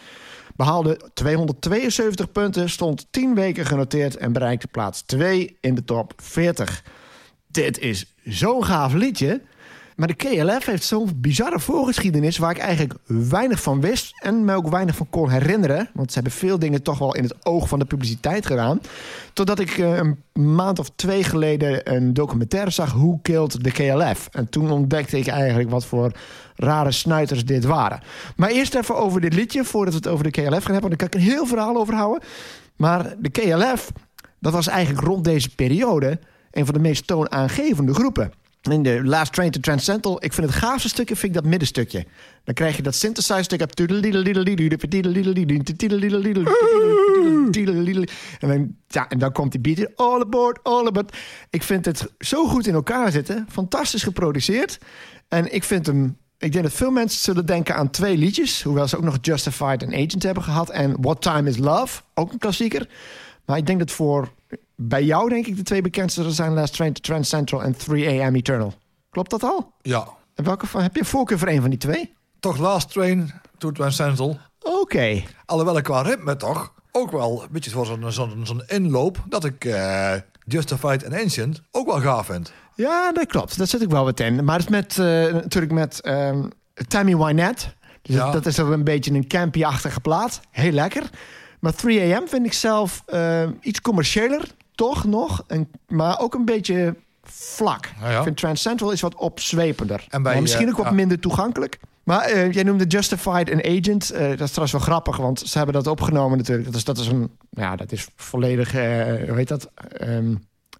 Behaalde 272 punten, stond 10 weken genoteerd en bereikte plaats 2 in de top 40. Dit is zo'n gaaf liedje. Maar de KLF heeft zo'n bizarre voorgeschiedenis waar ik eigenlijk weinig van wist en me ook weinig van kon herinneren. Want ze hebben veel dingen toch wel in het oog van de publiciteit gedaan. Totdat ik eh, een maand of twee geleden een documentaire zag, Who Killed the KLF? En toen ontdekte ik eigenlijk wat voor rare snuiters dit waren. Maar eerst even over dit liedje, voordat we het over de KLF gaan hebben. Want daar kan ik een heel verhaal over houden. Maar de KLF, dat was eigenlijk rond deze periode een van de meest toonaangevende groepen. In de Last Train to Transcendental, ik vind het gaafste stukje vind ik dat middenstukje. Dan krijg je dat synthesizer stuk. En dan, ja, en dan komt die beat. in. All aboard, all aboard. Ik vind het zo goed in elkaar zitten. Fantastisch geproduceerd. En ik vind hem ik denk dat veel mensen zullen denken aan twee liedjes. Hoewel ze ook nog Justified and Agent hebben gehad. En What Time is Love, ook een klassieker. Maar ik denk dat voor bij jou denk ik de twee bekendste zijn Last Train to Trans Central en 3 AM Eternal. Klopt dat al? Ja, En welke van, heb je voorkeur voor een van die twee? toch Last Train to Transcendental. Oké. Alhoewel ik qua ritme toch ook wel een beetje voor zo'n zo'n inloop... dat ik eh, Justified and Ancient ook wel gaaf vind. Ja, dat klopt. Dat zit ik wel wat in. Maar het is met, eh, natuurlijk met ehm, Tammy Wynette. Dus Ja. dat is een beetje een campy-achtige plaat. Heel lekker. Maar 3 AM vind ik zelf eh, iets commerciëler, toch nog. En, maar ook een beetje vlak. Ja, ja. Ik vind Transcentral is wat opzwepender. En bij, maar misschien eh, ook wat ja. minder toegankelijk. Maar eh, jij noemde Justified and Agent. Eh, dat is trouwens wel grappig, want ze hebben dat opgenomen natuurlijk. Dat is, dat is een, ja, dat is volledig, hoe heet dat? Ehm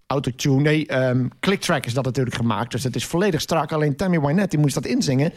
autotune. Nee, ehm clicktrack is dat natuurlijk gemaakt. Dus het is volledig strak. Alleen Tammy Wynette, die moest dat inzingen.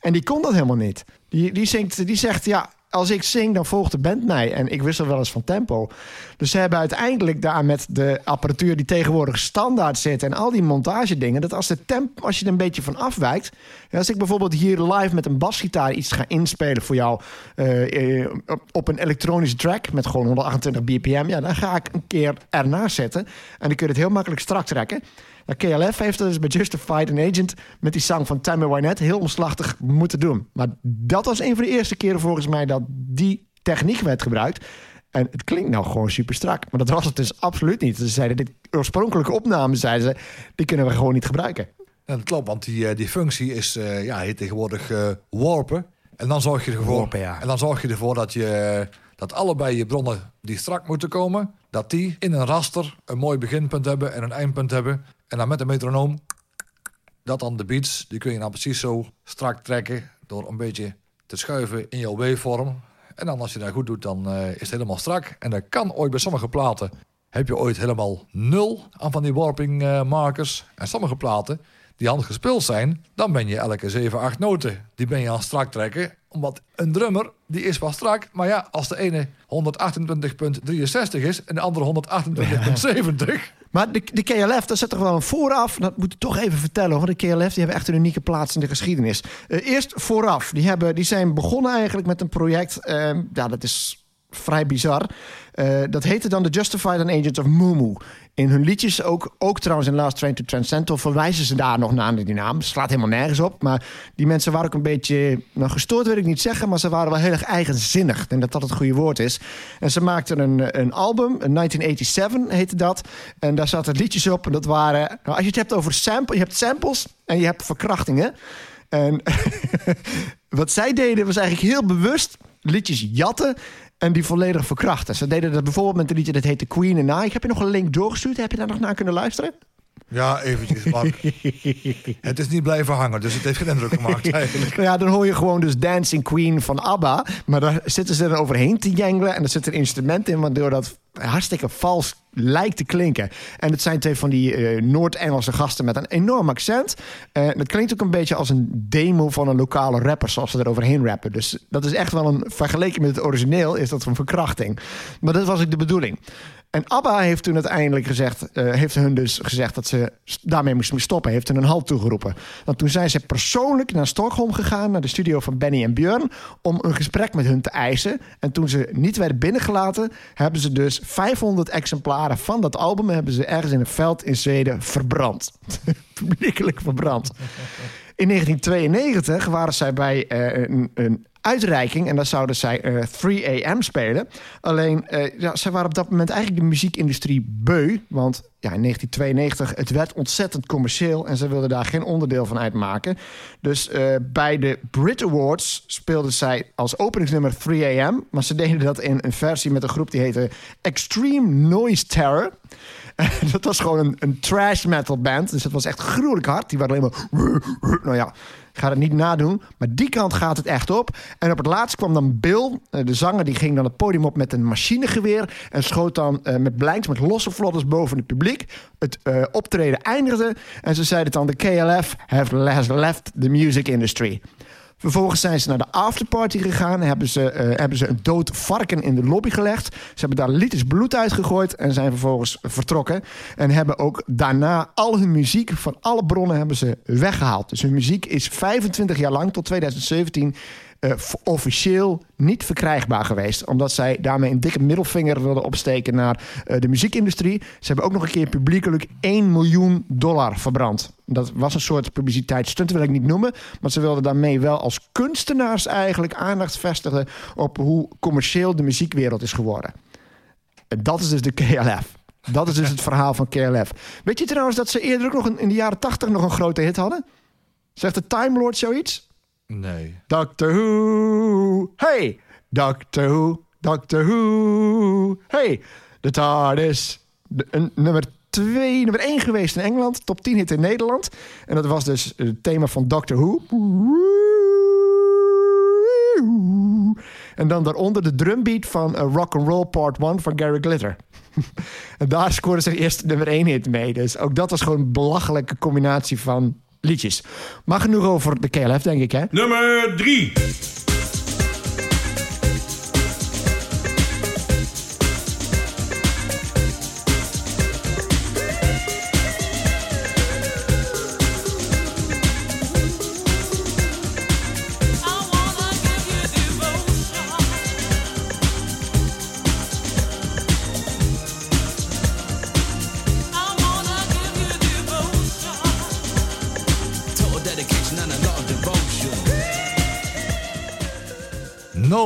En die kon dat helemaal niet. Die, die, zingt, die zegt, ja, als ik zing, dan volgt de band mij. En ik wissel wel eens van tempo. Dus ze hebben uiteindelijk daar met de apparatuur die tegenwoordig standaard zit... en al die montagedingen, dat als, de temp, als je er een beetje van afwijkt... Als ik bijvoorbeeld hier live met een basgitaar iets ga inspelen voor jou... eh, eh, op, een elektronische track met gewoon 128 bpm... Ja, dan ga ik een keer ernaast zetten. En dan kun je het heel makkelijk strak trekken. Nou, KLF heeft dat dus bij Justified an Agent... met die zang van Tammy Wynette heel omslachtig moeten doen. Maar dat was een van de eerste keren volgens mij... dat die techniek werd gebruikt... En het klinkt nou gewoon super strak. Maar dat was het dus absoluut niet. Ze zeiden, dit oorspronkelijke opname, zeiden ze, die kunnen we gewoon niet gebruiken. En dat klopt, want die, eh, die functie is eh, ja, heet tegenwoordig eh, warpen. En dan zorg je ervoor, Warpen, ja. en dan zorg je ervoor dat, je, dat allebei je bronnen die strak moeten komen... dat die in een raster een mooi beginpunt hebben en een eindpunt hebben. En dan met een metronoom, dat dan de beats, die kun je dan precies zo strak trekken... door een beetje te schuiven in jouw waveform. En dan als je dat goed doet, dan eh, is het helemaal strak. En dat kan ooit bij sommige platen... heb je ooit helemaal nul aan van die warping eh, markers. En sommige platen die handig gespeeld zijn, dan ben je elke 7, 8 noten. Die ben je aan strak trekken. Omdat een drummer, die is wel strak. Maar ja, als de ene 128.63 is en de andere 128.70. Maar de, de KLF, daar zit toch wel een vooraf. Dat moet ik toch even vertellen. hoor. De KLF die hebben echt een unieke plaats in de geschiedenis. Eh, eerst vooraf. Die, hebben, die zijn begonnen eigenlijk met een project. eh, ja, dat is vrij bizar. Eh, dat heette dan The Justified and Agents of Mumu. In hun liedjes, ook, ook trouwens in Last Train to Transcendental... verwijzen ze daar nog naar die naam. Slaat helemaal nergens op. Maar die mensen waren ook een beetje... Nou, gestoord wil ik niet zeggen... maar ze waren wel heel erg eigenzinnig. Ik denk dat dat het goede woord is. En ze maakten een, een album, een 1987 heette dat. En daar zaten liedjes op. En dat waren... Nou, als je het hebt over sample, je hebt samples en je hebt verkrachtingen. En [laughs] wat zij deden was eigenlijk heel bewust liedjes jatten en die volledig verkrachten. Ze deden dat bijvoorbeeld met een liedje dat heette Queen and I. Ik heb je nog een link doorgestuurd. Heb je daar nog naar kunnen luisteren? Ja, eventjes. Maar [laughs] het is niet blijven hangen, dus het heeft geen indruk gemaakt [laughs] eigenlijk. Nou ja, dan hoor je gewoon dus Dancing Queen van ABBA. Maar daar zitten ze er overheen te jengelen. En er zit een instrument in, waardoor dat hartstikke vals lijkt te klinken. En het zijn twee van die eh, Noord-Engelse gasten met een enorm accent. En het klinkt ook een beetje als een demo van een lokale rapper, zoals ze er overheen rappen. Dus dat is echt wel een, vergeleken met het origineel, is dat een verkrachting. Maar dat was ook de bedoeling. En ABBA heeft toen uiteindelijk gezegd, eh, heeft hun dus gezegd dat ze daarmee moesten stoppen. Heeft hun een halt toegeroepen. Want toen zijn ze persoonlijk naar Stockholm gegaan, naar de studio van Benny en Björn, om een gesprek met hun te eisen. En toen ze niet werden binnengelaten, hebben ze dus 500 exemplaren van dat album hebben ze ergens in een veld in Zweden verbrand. [laughs] Publiekelijk verbrand. In 1992 waren zij bij eh, een, een uitreiking en daar zouden zij eh 3 AM spelen. Alleen, eh, ja, zij waren op dat moment eigenlijk de muziekindustrie beu. Want ja, in 1992, het werd ontzettend commercieel en ze wilden daar geen onderdeel van uitmaken. Dus eh, bij de Brit Awards speelden zij als openingsnummer 3 AM. Maar ze deden dat in een versie met een groep die heette Extreme Noise Terror. [laughs] dat was gewoon een, een trash metal band. Dus het was echt gruwelijk hard. Die waren alleen maar... [laughs] Nou ja, ga het niet nadoen. Maar die kant gaat het echt op. En op het laatst kwam dan Bill, eh, de zanger... die ging dan het podium op met een machinegeweer... en schoot dan eh, met blinds, met losse vlodders boven het publiek. Het eh, optreden eindigde. En ze zeiden dan... de KLF has left the music industry. Vervolgens zijn ze naar de afterparty gegaan. Hebben ze, eh, hebben ze een dood varken in de lobby gelegd. Ze hebben daar liters bloed uitgegooid. En zijn vervolgens vertrokken. En hebben ook daarna al hun muziek van alle bronnen hebben ze weggehaald. Dus hun muziek is 25 jaar lang tot 2017 eh, officieel niet verkrijgbaar geweest. Omdat zij daarmee een dikke middelvinger wilden opsteken naar eh, de muziekindustrie. Ze hebben ook nog een keer publiekelijk 1 miljoen dollar verbrand. Dat was een soort publiciteitsstunt, wil ik niet noemen. Maar ze wilden daarmee wel als kunstenaars eigenlijk aandacht vestigen... op hoe commercieel de muziekwereld is geworden. En dat is dus de KLF. Dat is dus het verhaal van KLF. Weet je trouwens dat ze eerder ook nog in de jaren 80 nog een grote hit hadden? Zegt de Time Lord zoiets? Nee. Doctor Who. Hey, Doctor Who, Doctor Who. Hey, de TARDIS. Een, nummer 2, nummer 1 geweest in Engeland. Top 10 hit in Nederland. En dat was dus het thema van Doctor Who. En dan daaronder de drumbeat van uh, Rock and Roll Part 1 van Gary Glitter. [laughs] en daar scoorde zijn eerste nummer 1 hit mee. Dus ook dat was gewoon een belachelijke combinatie van liedjes. Maar genoeg over de KLF, denk ik, hè? Nummer 3.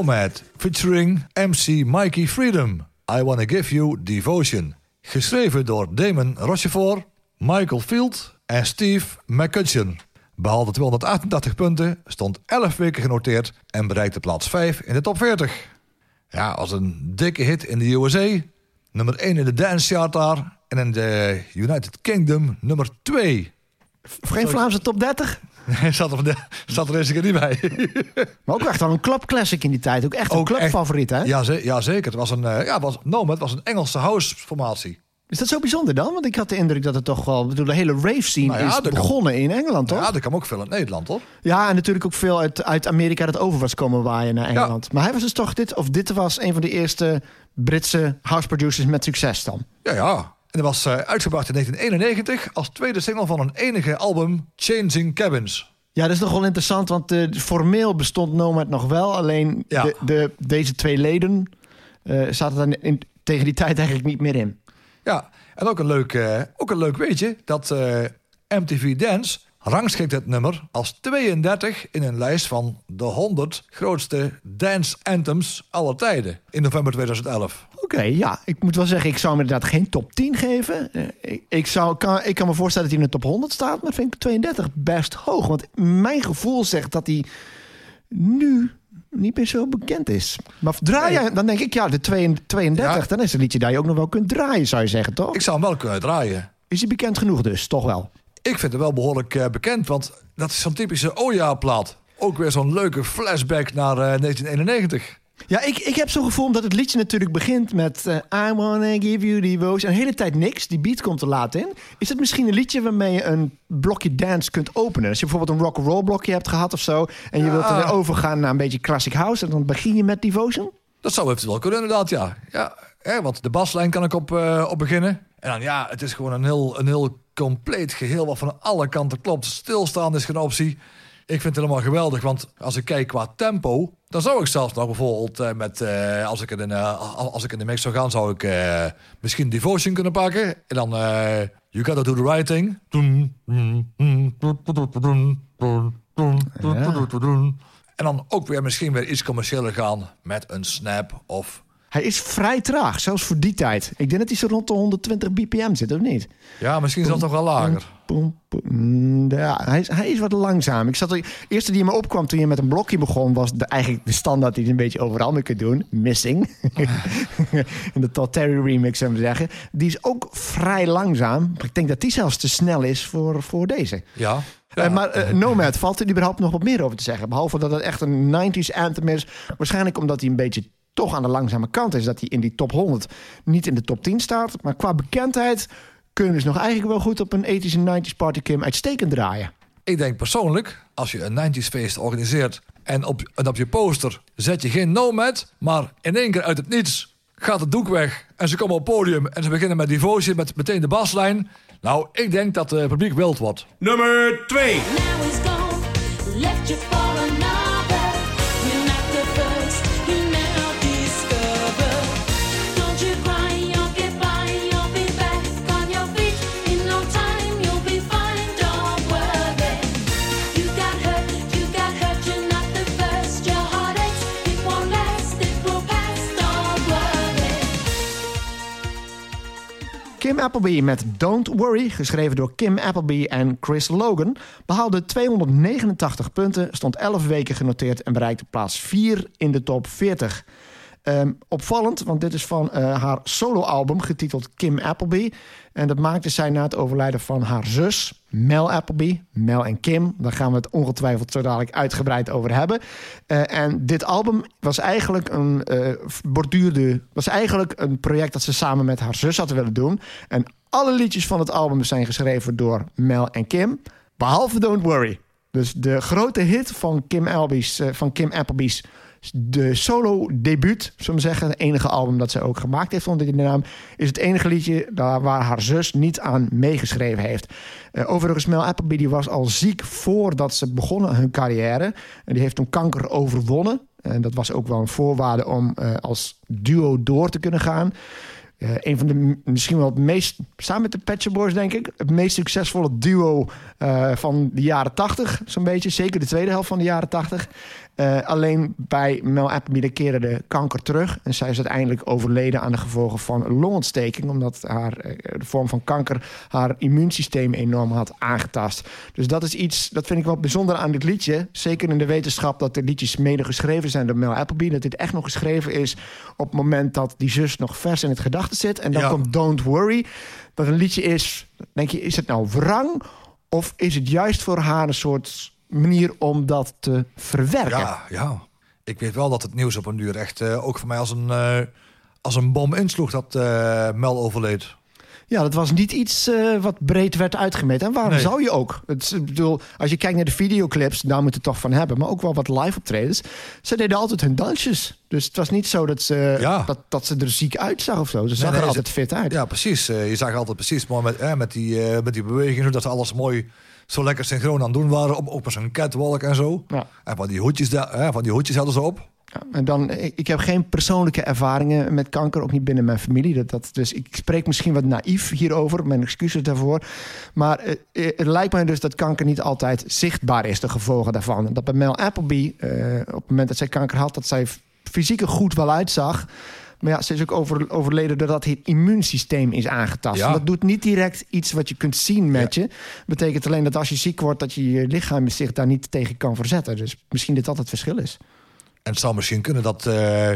Nomad featuring MC Mikey Freedom. I Wanna Give You Devotion. Geschreven door Damon Rochefort, Michael Field en Steve McCutcheon. Behaalde 288 punten, stond 11 weken genoteerd en bereikte plaats 5 in de top 40. Ja, als een dikke hit in de USA. Nummer 1 in de dance chart daar. En in de United Kingdom nummer 2. Geen Vlaamse top 30? Zat, er, zat er eens niet bij. [laughs] Maar ook echt wel een clubclassic in die tijd. Ook echt een clubfavoriet, hè? Ja, ze- ja, zeker. Het was een, eh, ja, het was, Nomad was een Engelse house-formatie. Is dat zo bijzonder dan? Want ik had de indruk dat het toch wel... bedoel, de hele rave scene Nou ja, is kan- begonnen in Engeland, toch? Ja, Ja, dat kwam ook veel in Nederland, hoor. en natuurlijk ook veel uit, uit Amerika dat over was komen waaien naar Engeland. Maar hij was dus toch dit... Of dit was een van de eerste Britse house producers met succes dan. Ja, ja. En dat was eh, uitgebracht in 1991 als tweede single van een enige album, Changing Cabins. Ja, dat is nog wel interessant, want eh, formeel bestond Nomad nog wel. Alleen Ja. de, de, deze twee leden eh, zaten daar in, tegen die tijd eigenlijk niet meer in. Ja, en ook een leuk, eh, ook een leuk weetje dat MTV Dance rangschikt het nummer als 32 in een lijst van de 100 grootste dance anthems aller tijden in november 2011. Oké, ja. Ik moet wel zeggen, ik zou hem inderdaad geen top 10 geven. Eh, ik, ik, zou, kan, ik kan me voorstellen dat hij in de top 100 staat, maar vind ik 32 best hoog. Want mijn gevoel zegt dat hij nu niet meer zo bekend is. Maar draai je, dan denk ik, ja, de 32, Ja. dan is het een liedje dat je ook nog wel kunt draaien, zou je zeggen, toch? Ik zou hem wel kunnen draaien. Is hij bekend genoeg dus, toch wel? Ik vind het wel behoorlijk eh, bekend, want dat is zo'n typische Oja-plaat. Ook weer zo'n leuke flashback naar eh, 1991. Ja, ik, ik heb zo'n gevoel omdat het liedje natuurlijk begint met eh, I wanna give you devotion. En de hele tijd niks. Die beat komt er laat in. Is het misschien een liedje waarmee je een blokje dance kunt openen? Als je bijvoorbeeld een rock and roll blokje hebt gehad of zo. En je Ja. wilt er overgaan naar een beetje classic house. En dan begin je met devotion. Dat zou eventueel kunnen, inderdaad, ja. ja hè, want de baslijn kan ik op, eh, op beginnen. En dan, ja, het is gewoon een heel, een heel compleet geheel... wat van alle kanten klopt. Stilstaan is geen optie. Ik vind het helemaal geweldig, want als ik kijk qua tempo... dan zou ik zelfs nog bijvoorbeeld eh, met... eh, als, ik in, eh, als ik in de mix zou gaan, zou ik misschien Devotion kunnen pakken. En dan You Gotta Do The Right Thing. En dan ook weer misschien weer iets commerciëler gaan met een snap of... Hij is vrij traag, zelfs voor die tijd. Ik denk dat hij zo rond de 120 bpm zit, of niet? Ja, misschien zelfs nog wel lager. Mm, Ja, hij is, hij is wat langzaam. Ik zat er, de eerste die me opkwam toen je met een blokje begon... was de, eigenlijk de standaard die je een beetje overal mee kunt doen. Missing. [laughs] In de Todd Terry remix, zullen we zeggen. Die is ook vrij langzaam. Maar ik denk dat die zelfs te snel is voor, voor deze. Ja. Eh, maar eh, Nomad, valt er überhaupt nog wat meer over te zeggen? Behalve dat het echt een 90s anthem is. Waarschijnlijk omdat hij een beetje toch aan de langzame kant is. Dat hij in die top 100 niet in de top 10 staat. Maar qua bekendheid kunnen dus nog eigenlijk wel goed op een 80s en 90s party Kim uitstekend draaien. Ik denk persoonlijk, als je een 90s feest organiseert... en op, en op je poster zet je geen Nomad... maar in één keer uit het niets gaat het doek weg... en ze komen op het podium en ze beginnen met Devotion... met meteen de baslijn. Nou, ik denk dat het publiek wild wordt. Nummer 2. Kim Appleby met Don't Worry, geschreven door Kim Appleby en Chris Logan, behaalde 289 punten, stond 11 weken genoteerd en bereikte plaats 4 in de top 40. Ehm, opvallend, want dit is van eh, haar soloalbum getiteld Kim Appleby. En dat maakte zij na het overlijden van haar zus, Mel Appleby. Mel en Kim, daar gaan we het ongetwijfeld zo dadelijk uitgebreid over hebben. Eh, en dit album was eigenlijk een eh, borduurde, was eigenlijk een project dat ze samen met haar zus hadden willen doen. En alle liedjes van het album zijn geschreven door Mel en Kim, behalve Don't Worry. Dus de grote hit van Kim, van Kim Appleby's de solo debuut, zullen we zeggen, het enige album dat ze ook gemaakt heeft onder die naam, is het enige liedje waar haar zus niet aan meegeschreven heeft. Eh, overigens, Mel Appleby die was al ziek voordat ze begonnen hun carrière. En die heeft toen kanker overwonnen. En dat was ook wel een voorwaarde om eh, als duo door te kunnen gaan. Eh, een van de misschien wel het meest, samen met de Pet Shop Boys denk ik, het meest succesvolle duo van de jaren 80, zo'n beetje. Zeker de tweede helft van de jaren 80. Eh, alleen bij Mel Appleby keerde de kanker terug. En zij is uiteindelijk overleden aan de gevolgen van longontsteking. Omdat haar, eh, de vorm van kanker haar immuunsysteem enorm had aangetast. Dus dat is iets, dat vind ik wel bijzonder aan dit liedje. Zeker in de wetenschap dat de liedjes mede geschreven zijn door Mel Appleby. Dat dit echt nog geschreven is op het moment dat die zus nog vers in het gedachte zit. En dan Ja. komt Don't Worry. Dat een liedje is, denk je, is het nou wrang? Of is het juist voor haar een soort manier om dat te verwerken? Ja, ja. Ik weet wel dat het nieuws op een duur echt ook ook voor mij als een, eh, als een bom insloeg dat eh, Mel overleed. Ja, dat was niet iets eh, wat breed werd uitgemeten. En waarom Nee. zou je ook? Het, ik bedoel, als je kijkt naar de videoclips, daar moet het toch van hebben. Maar ook wel wat live optredens. Ze deden altijd hun dansjes. Dus het was niet zo dat ze, Ja. dat, dat ze er ziek uitzag of zo. Ze zag nee, er altijd fit uit. Ja, precies. Eh, je zag altijd precies mooi met, eh, met, die, eh, met die bewegingen, zodat ze alles mooi zo lekker synchroon aan het doen waren. Op, op zo'n catwalk en zo. Ja. En van die hoedjes, daar, eh, van die hoedjes hadden ze op. Ja, en dan, ik, ik heb geen persoonlijke ervaringen met kanker, ook niet binnen mijn familie. Dat, dat, dus ik spreek misschien wat naïef hierover, mijn excuses daarvoor. Maar eh, eh, het lijkt mij dus dat kanker niet altijd zichtbaar is, de gevolgen daarvan. Dat bij Mel Appleby, eh, op het moment dat zij kanker had, dat zij fysiek er goed wel uitzag. Maar ja, ze is ook over, overleden doordat het immuunsysteem is aangetast. Ja. Dat doet niet direct iets wat je kunt zien met je. Betekent alleen dat als je ziek wordt, dat je je lichaam zich daar niet tegen kan verzetten. Dus misschien dit dat het verschil is. En het zou misschien kunnen dat eh,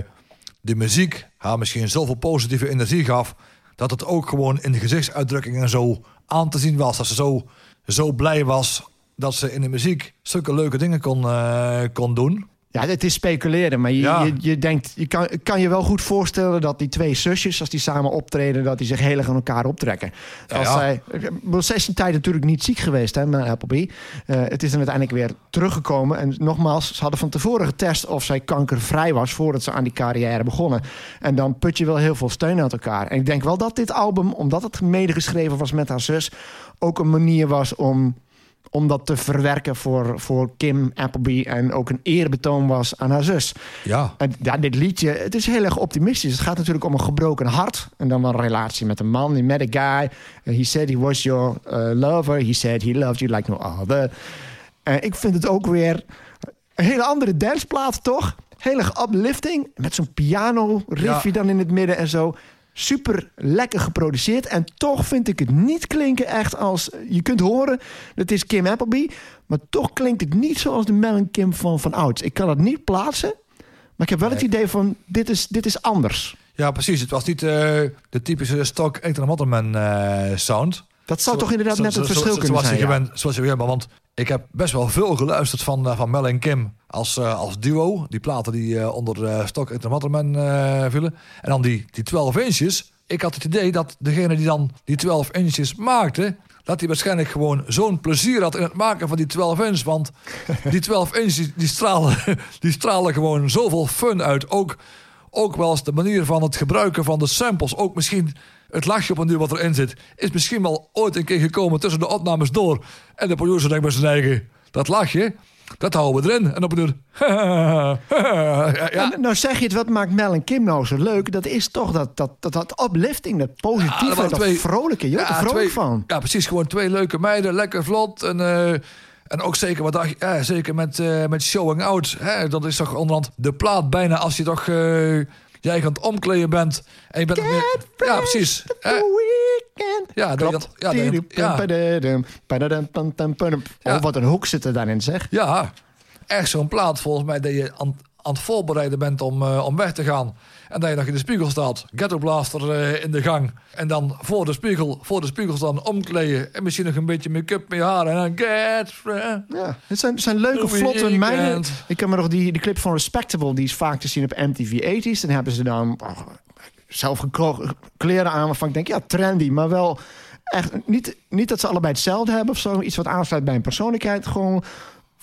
de muziek haar misschien zoveel positieve energie gaf. Dat het ook gewoon in de gezichtsuitdrukking en zo aan te zien was. Dat ze zo, zo blij was dat ze in de muziek zulke leuke dingen kon, eh, kon doen. Ja, het is speculeren, maar je, Ja. je, je denkt, je kan, kan je wel goed voorstellen dat die twee zusjes, als die samen optreden, dat die zich heel erg aan elkaar optrekken. Ja, als ja. zij, wel, zij is een tijd natuurlijk niet ziek geweest, hè, met Appleby. Eh, het is dan uiteindelijk weer teruggekomen. En nogmaals, ze hadden van tevoren getest of zij kankervrij was voordat ze aan die carrière begonnen. En dan put je wel heel veel steun uit elkaar. En ik denk wel dat dit album, omdat het medegeschreven was met haar zus, ook een manier was om om dat te verwerken voor, voor Kim Appleby. En ook een eerbetoon was aan haar zus. Ja. En ja, dit liedje, het is heel erg optimistisch. Het gaat natuurlijk om een gebroken hart. En dan wel een relatie met een man. He met a guy. Uh, he said he was your uh, lover. He said he loved you like no other. En ik vind het ook weer een hele andere danceplaat, toch? Heel erg uplifting. Met zo'n piano riffje Ja. dan in het midden en zo. Super lekker geproduceerd. En toch vind ik het niet klinken echt als... Je kunt horen, het is Kim Appleby. Maar toch klinkt het niet zoals de Mel en Kim van, van ouds. Ik kan het niet plaatsen. Maar ik heb wel het idee van, dit is, dit is anders. ja, precies. Het was niet eh, de typische stock Ethan Motterman eh sound. Dat zou Zo- toch inderdaad zo- net het zo- verschil kunnen zoals zijn. Je ja. gewend, zoals je gewend bent. Want ik heb best wel veel geluisterd van, eh, van Mel en Kim als, eh, als duo. Die platen die eh, onder Stock Ethan Motterman eh vielen. En dan die, die 12 inches. Ik had het idee dat degene die dan die 12 inches maakte... dat hij waarschijnlijk gewoon zo'n plezier had in het maken van die 12 inch. Want die 12 [laughs] inches die stralen, [laughs] die stralen gewoon zoveel fun uit. Ook, ook wel eens de manier van het gebruiken van de samples. Ook misschien het lachje op een duur wat erin zit. Is misschien wel ooit een keer gekomen tussen de opnames door. En de producer denkt bij zijn eigen... Dat lachje, dat houden we erin. En op een duur... [laughs] ja, ja. Nou zeg je het, wat maakt Mel en Kim nou zo leuk? Dat is toch dat, dat, dat, dat uplifting, dat Ja, positieve, waren dat twee- vrolijke. Je wordt er vrolijk twee- van. Ja, precies. Gewoon twee leuke meiden. Lekker vlot. En, eh, en ook zeker, wat ja, zeker met, eh, met Showing Out. Hè, dat is toch onderhand de plaat bijna als je toch... eh, jij aan het omkleden bent. En je bent nog meer, Ja, precies. Ja, dat- ja, ja. Oh, wat een hoek zit er daarin, zeg. Ja, echt zo'n plaat volgens mij dat je aan, aan het voorbereiden bent om, eh, om weg te gaan. En dat je nog in de spiegel staat, ghetto blaster eh, in de gang. En dan voor de spiegel, voor de spiegel staan, omkleden. En misschien nog een beetje make-up met je haren. En dan get. Ja, het zijn, het zijn leuke, vlotte meiden. Ik kan me nog die, die clip van Respectable, die is vaak te zien op MTV 80s. Dan hebben ze dan oh, zelf geklo- kleren aan waarvan ik denk, ja, trendy, maar wel echt niet, niet dat ze allebei hetzelfde hebben of zo. Iets wat aansluit bij een persoonlijkheid. Gewoon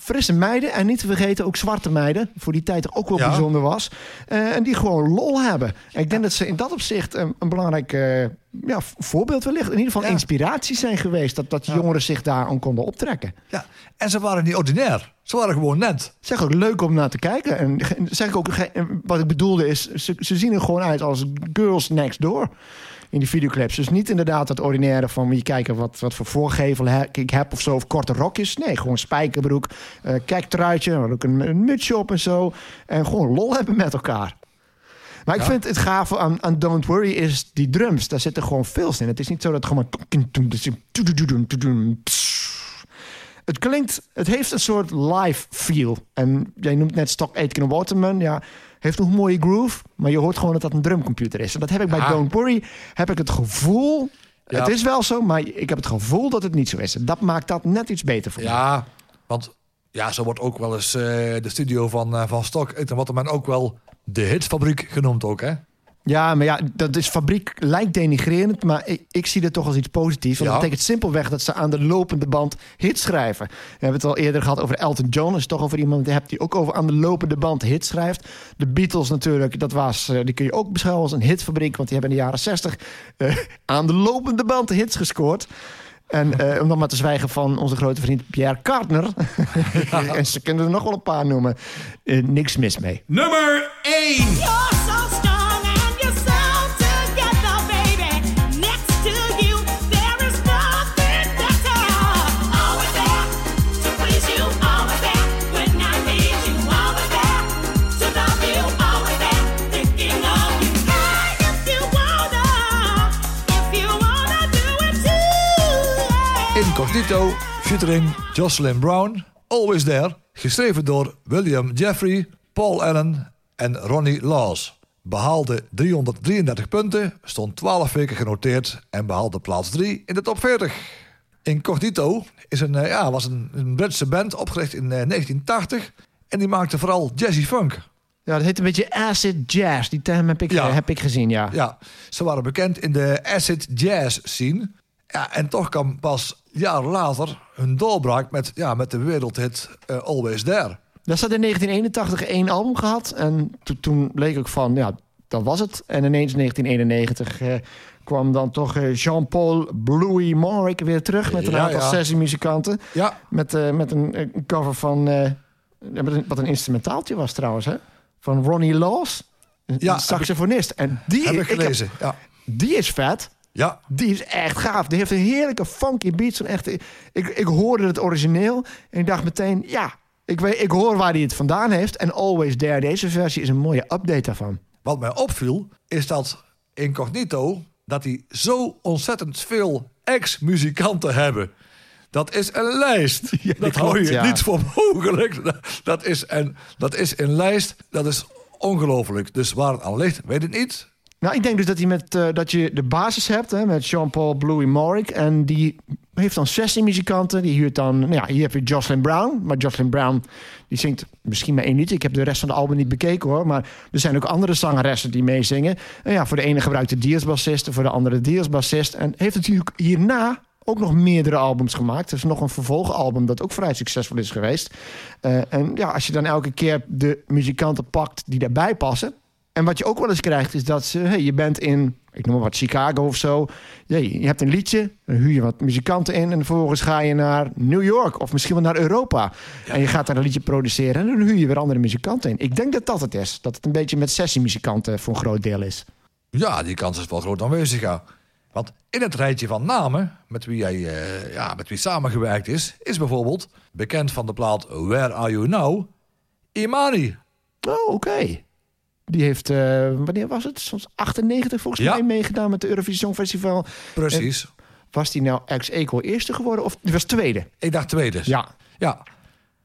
frisse meiden en niet te vergeten ook zwarte meiden. Voor die tijd ook wel Ja. bijzonder was. Eh, en die gewoon lol hebben. En ik denk dat ze in dat opzicht een, een belangrijk eh, ja, voorbeeld wellicht. In ieder geval Ja. inspiratie zijn geweest. Dat, dat jongeren zich daar aan konden optrekken. Ja, en ze waren niet ordinair. Ze waren gewoon net. Zeg ook leuk om naar te kijken. En zeg ik ook, wat ik bedoelde is, ze, ze zien er gewoon uit als girls next door. In die videoclips. Dus niet inderdaad het ordinaire van je kijken wat, wat voor voorgevel he- ik heb of zo. Of korte rokjes. Nee, gewoon spijkerbroek. eh kijktruitje. maar Ook een, een mutsje op en zo. En gewoon lol hebben met elkaar. Maar ik vind het gave aan, aan Don't Worry is die drums. Daar zitten gewoon veel in. Het is niet zo dat gewoon. Het klinkt, het heeft een soort live feel. En jij noemt net Stock Aitken Waterman. Ja, heeft nog een mooie groove, maar je hoort gewoon dat dat een drumcomputer is. En dat heb ik bij Ja. Don't Worry, heb ik het gevoel... Ja. Het is wel zo, maar ik heb het gevoel dat het niet zo is. En dat maakt dat net iets beter voor. Ja, want ja, zo wordt ook wel eens eh, de studio van, uh, van Stok en wat men ook wel de hitfabriek genoemd ook, hè? Ja, maar ja, dat is fabriek lijkt denigrerend, maar ik, ik zie dat toch als iets positiefs. Want Ja. dat betekent simpelweg dat ze aan de lopende band hits schrijven. We hebben het al eerder gehad over Elton John. Dat is toch over iemand die hebt die ook over aan de lopende band hits schrijft. De Beatles natuurlijk, dat was, eh, die kun je ook beschouwen als een hitfabriek. Want die hebben in de jaren 60 eh, aan de lopende band hits gescoord. En eh, om dan maar te zwijgen van onze grote vriend Pierre Cartner. [laughs] en ze kunnen er nog wel een paar noemen. Eh, niks mis mee. Nummer 1. Incognito, featuring Jocelyn Brown, Always There, geschreven door William Jeffrey, Paul Allen en Ronnie Laws. Behaalde 333 punten, stond 12 weken genoteerd en behaalde plaats 3 in de top 40. Incognito is een, eh, ja, was een, een Britse band opgericht in eh, 1980 En die maakte vooral jazzy funk. Ja, dat heet een beetje acid jazz. Die term heb ik, Ja. eh, heb ik gezien, ja. Ja, ze waren bekend in de acid jazz scene. Ja, en toch kwam pas jaren later hun doorbraak met, ja, met de wereldhit eh, Always There. Dat zat in 1981 één album gehad. En to- toen bleek ik van, ja, dat was het. En ineens in 1991 eh, kwam dan toch eh, Jean-Paul Bluey Marek weer terug... met een Ja, aantal ja. sessiemuzikanten. Ja, Met, met een, cover van... wat een instrumentaaltje was trouwens, hè? Van Ronnie Laws. Een Ja, saxofonist. En die, heb ik gelezen. Ja, die is vet. Ja. Die is echt gaaf. Die heeft een heerlijke funky beat. Zo'n echte, ik, ik hoorde het origineel en ik dacht meteen... ja, ik, weet, ik hoor waar hij het vandaan heeft. En Always There, deze versie, is een mooie update daarvan. Wat mij opviel, is dat Incognito... dat die zo ontzettend veel ex-muzikanten hebben. Dat is een lijst. [laughs] dat hou je ja. niet voor mogelijk. Dat- Dat is, een, dat is een lijst, dat is ongelooflijk. Dus waar het aan ligt, weet ik niet. Nou, ik denk dus dat, hij met, eh, dat je de basis hebt hè, met Jean-Paul Bluey Morik. En die heeft dan sessiemuzikanten. Die huurt dan... Nou ja, hier heb je Jocelyn Brown. Maar Jocelyn Brown, die zingt misschien maar één lied. Ik heb de rest van de album niet bekeken hoor. Maar er zijn ook andere zangeressen die meezingen. En ja, voor de ene gebruikt de Diers-bassist. Voor de andere de Diers-bassist. En heeft natuurlijk hierna ook nog meerdere albums gemaakt. Er is nog een vervolgalbum dat ook vrij succesvol is geweest. Eh, en ja, als je dan elke keer de muzikanten pakt die daarbij passen... En wat je ook wel eens krijgt, is dat ze, hey, je bent in, ik noem maar wat, Chicago of zo. Je je hebt een liedje, dan huur je wat muzikanten in... en vervolgens ga je naar New York of misschien wel naar Europa. En je gaat daar een liedje produceren en dan huur je weer andere muzikanten in. Ik denk dat dat het is. Dat het een beetje met sessiemuzikanten voor een groot deel is. Ja, die kans is wel groot aanwezig, ja. Want in het rijtje van namen met wie hij eh, ja, met wie samengewerkt is... is bijvoorbeeld, bekend van de plaat Where Are You Now... Imani. Oh, oké. Die heeft, eh, wanneer was het? Soms 98 volgens Ja. mij meegedaan met de Eurovisie Songfestival. Precies. Was die nou ex-equal eerste geworden of die was tweede? Ik dacht tweede. Ja. Ja.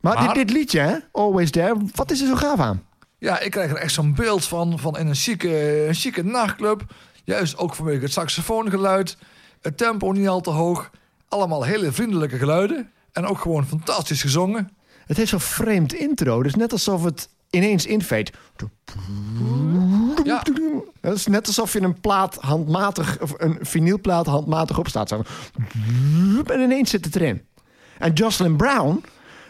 Maar, Maar- Dit, dit liedje, hè? Always There, wat is er zo gaaf aan? Ja, ik krijg er echt zo'n beeld van, van in een chique, een chique nachtclub. Juist ook vanwege het saxofoongeluid. Het tempo niet al te hoog. Allemaal hele vriendelijke geluiden. En ook gewoon fantastisch gezongen. Het heeft zo'n vreemd intro. Dus net alsof het ineens inveet. Ja, Het is net alsof je een plaat handmatig, of een vinylplaat handmatig opstaat. Zo. En ineens zit het erin. En Jocelyn Brown,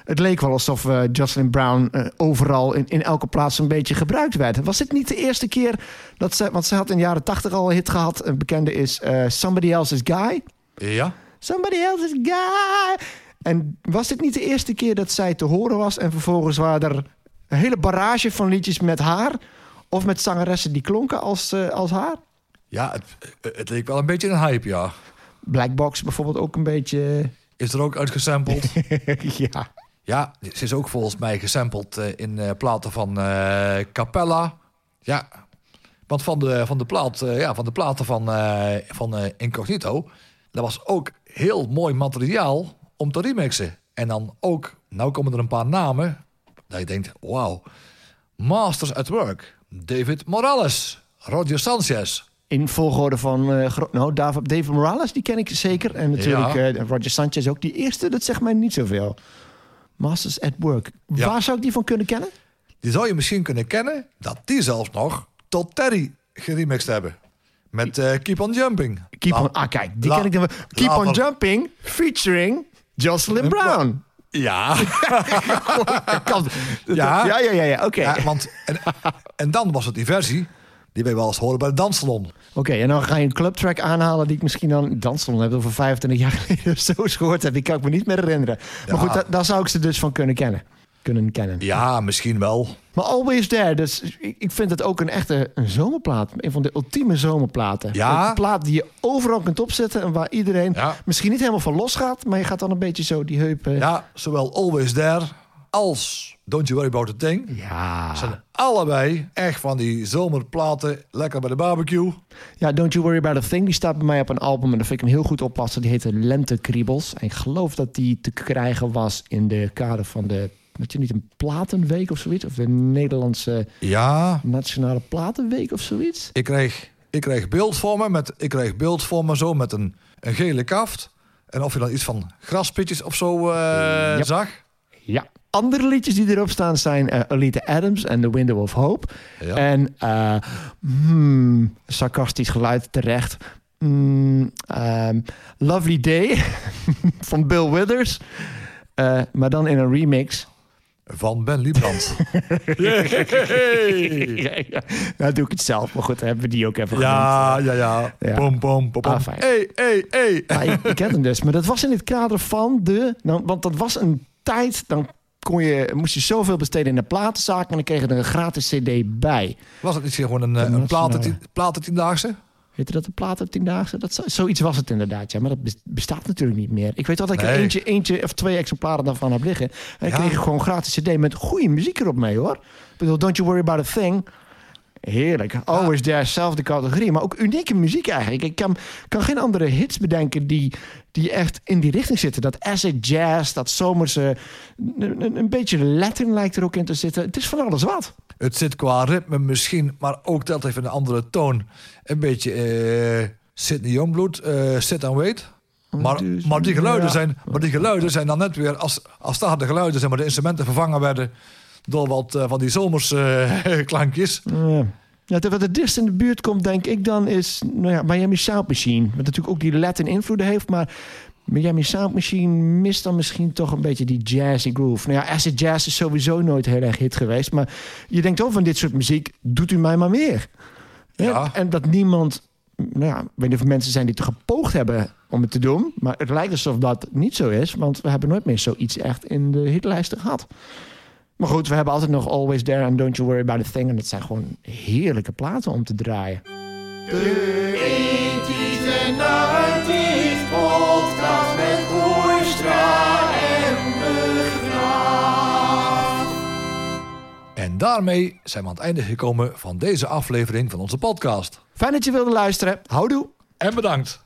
het leek wel alsof eh, Jocelyn Brown eh, overal in, in elke plaats een beetje gebruikt werd. Was dit niet de eerste keer dat ze, want ze had in de jaren tachtig al een hit gehad. Een bekende is eh, Somebody Else's Guy. ja. Somebody else's guy. En was dit niet de eerste keer dat zij te horen was... en vervolgens waren er een hele barrage van liedjes met haar... of met zangeressen die klonken als, eh, als haar? Ja, het, het leek wel een beetje een hype, ja. Blackbox bijvoorbeeld ook een beetje... Is er ook uitgesampled. [laughs] ja. ja, ze is ook volgens mij gesampled eh, in eh, platen van eh, Capella. Ja, want van de, van de, plaat, eh, ja, van de platen van, eh, van eh, Incognito... dat was ook heel mooi materiaal om te remixen. En dan ook, nou komen er een paar namen... dat je denkt, wauw. Masters at Work. David Morales. Roger Sanchez. In volgorde van... gro- nou, David, David Morales, die ken ik zeker. En natuurlijk Ja. eh, Roger Sanchez ook. Die eerste, dat zegt mij niet zoveel. Masters at Work. Ja. Waar zou ik die van kunnen kennen? Die zou je misschien kunnen kennen... dat die zelfs nog tot Terry geremixed hebben. Met eh, Keep on Jumping. Keep on... Ah, kijk, die La- ken ik dan. Keep on Jumping, featuring Jocelyn Brown. Ja. [laughs] Kan- Ja. ja, ja, ja, ja. Oké. ja want, en, en dan was het die versie die wij wel eens horen bij de danssalon. Oké, en dan ga je een clubtrack aanhalen die ik misschien dan danssalon heb over 25 jaar geleden [laughs] zo eens gehoord heb. Die kan ik me niet meer herinneren. Ja. Maar goed, da- daar zou ik ze dus van kunnen kennen. Kunnen kennen. Ja, misschien wel. Maar Always There, dus ik, vind het ook een echte een zomerplaat. Een van de ultieme zomerplaten. Ja. Een plaat die je overal kunt opzetten en waar iedereen Ja. misschien niet helemaal van los gaat, maar je gaat dan een beetje zo die heupen. Ja, zowel Always There als Don't You Worry About a Thing. Ja. Zijn allebei echt van die zomerplaten. Lekker bij de barbecue. Ja, Don't You Worry About a Thing, die staat bij mij op een album en daar vind ik hem heel goed oppassen. Die heette Lentekriebels. En ik geloof dat die te krijgen was in de kader van de, weet je niet, een platenweek of zoiets? Of de Nederlandse Ja, Nationale Platenweek of zoiets? ik kreeg, ik kreeg beeld voor me. Met, ik kreeg beeld voor me zo met een, een gele kaft. En of je dan iets van graspitjes of zo eh, zag. Ja. andere liedjes die erop staan zijn Alita Adams en The Window of Hope. Ja. En hmm, sarcastisch geluid terecht. Ehm, Lovely Day [laughs] van Bill Withers. Maar dan in een remix. Van Ben Liebrand. [laughs] ja, ja. Nou doe ik het zelf. Maar goed, hebben we die ook even genoemd. ja, ja, ja. Ja. Pom, pom, pom, pom. Ah. Hey, hey, hey. Ja, ik, ik ken hem dus. Maar dat was in het kader van de... Nou, want dat was een tijd... Dan kon je, moest je zoveel besteden in de platenzaak... en dan kreeg je er een gratis cd bij. Was het niet gewoon een, eh, Dat een platen, nou? Weet je dat de platen tiendaagse? Dat, zo- zoiets was het inderdaad, ja. Maar dat bes- bestaat natuurlijk niet meer. Ik weet wel dat ik er eentje, eentje of twee exemplaren daarvan heb liggen. En ik Ja. kreeg gewoon gratis cd met goede muziek erop mee, hoor. Ik bedoel, Don't You Worry About A Thing. Heerlijk. Always There, zelfde categorie. Maar ook unieke muziek eigenlijk. Ik kan, kan geen andere hits bedenken die, die echt in die richting zitten. Dat acid jazz, dat zomerse... Een, een- beetje Latin lijkt er ook in te zitten. Het is van alles wat. Het zit qua ritme misschien, maar ook dat even een andere toon. Een beetje eh Sidney Youngblood, eh Sit and Wait. Maar, Dus, maar, die geluiden zijn, maar die geluiden zijn dan net weer, als, als daar de geluiden zijn, maar de instrumenten vervangen werden door wat eh, van die zomers eh, [laughs] klankjes. Ja. Ja, wat het dichtst in de buurt komt, denk ik dan, is nou ja, Miami Sound Machine. Wat natuurlijk ook die Latin invloeden heeft, maar Miami Sound Machine mist dan misschien toch een beetje die jazzy groove. Nou ja, acid jazz is sowieso nooit heel erg hit geweest, maar je denkt ook van dit soort muziek, doet u mij maar meer. Ja. En dat niemand, nou ja, ik weet niet of er mensen zijn die het gepoogd hebben om het te doen, maar het lijkt alsof dat niet zo is, want we hebben nooit meer zoiets echt in de hitlijsten gehad. Maar goed, we hebben altijd nog Always There and Don't You Worry About A Thing. En dat zijn gewoon heerlijke platen om te draaien. podcast met en En daarmee zijn we aan het einde gekomen van deze aflevering van onze podcast. Fijn dat je wilde luisteren. Houdoe. En bedankt.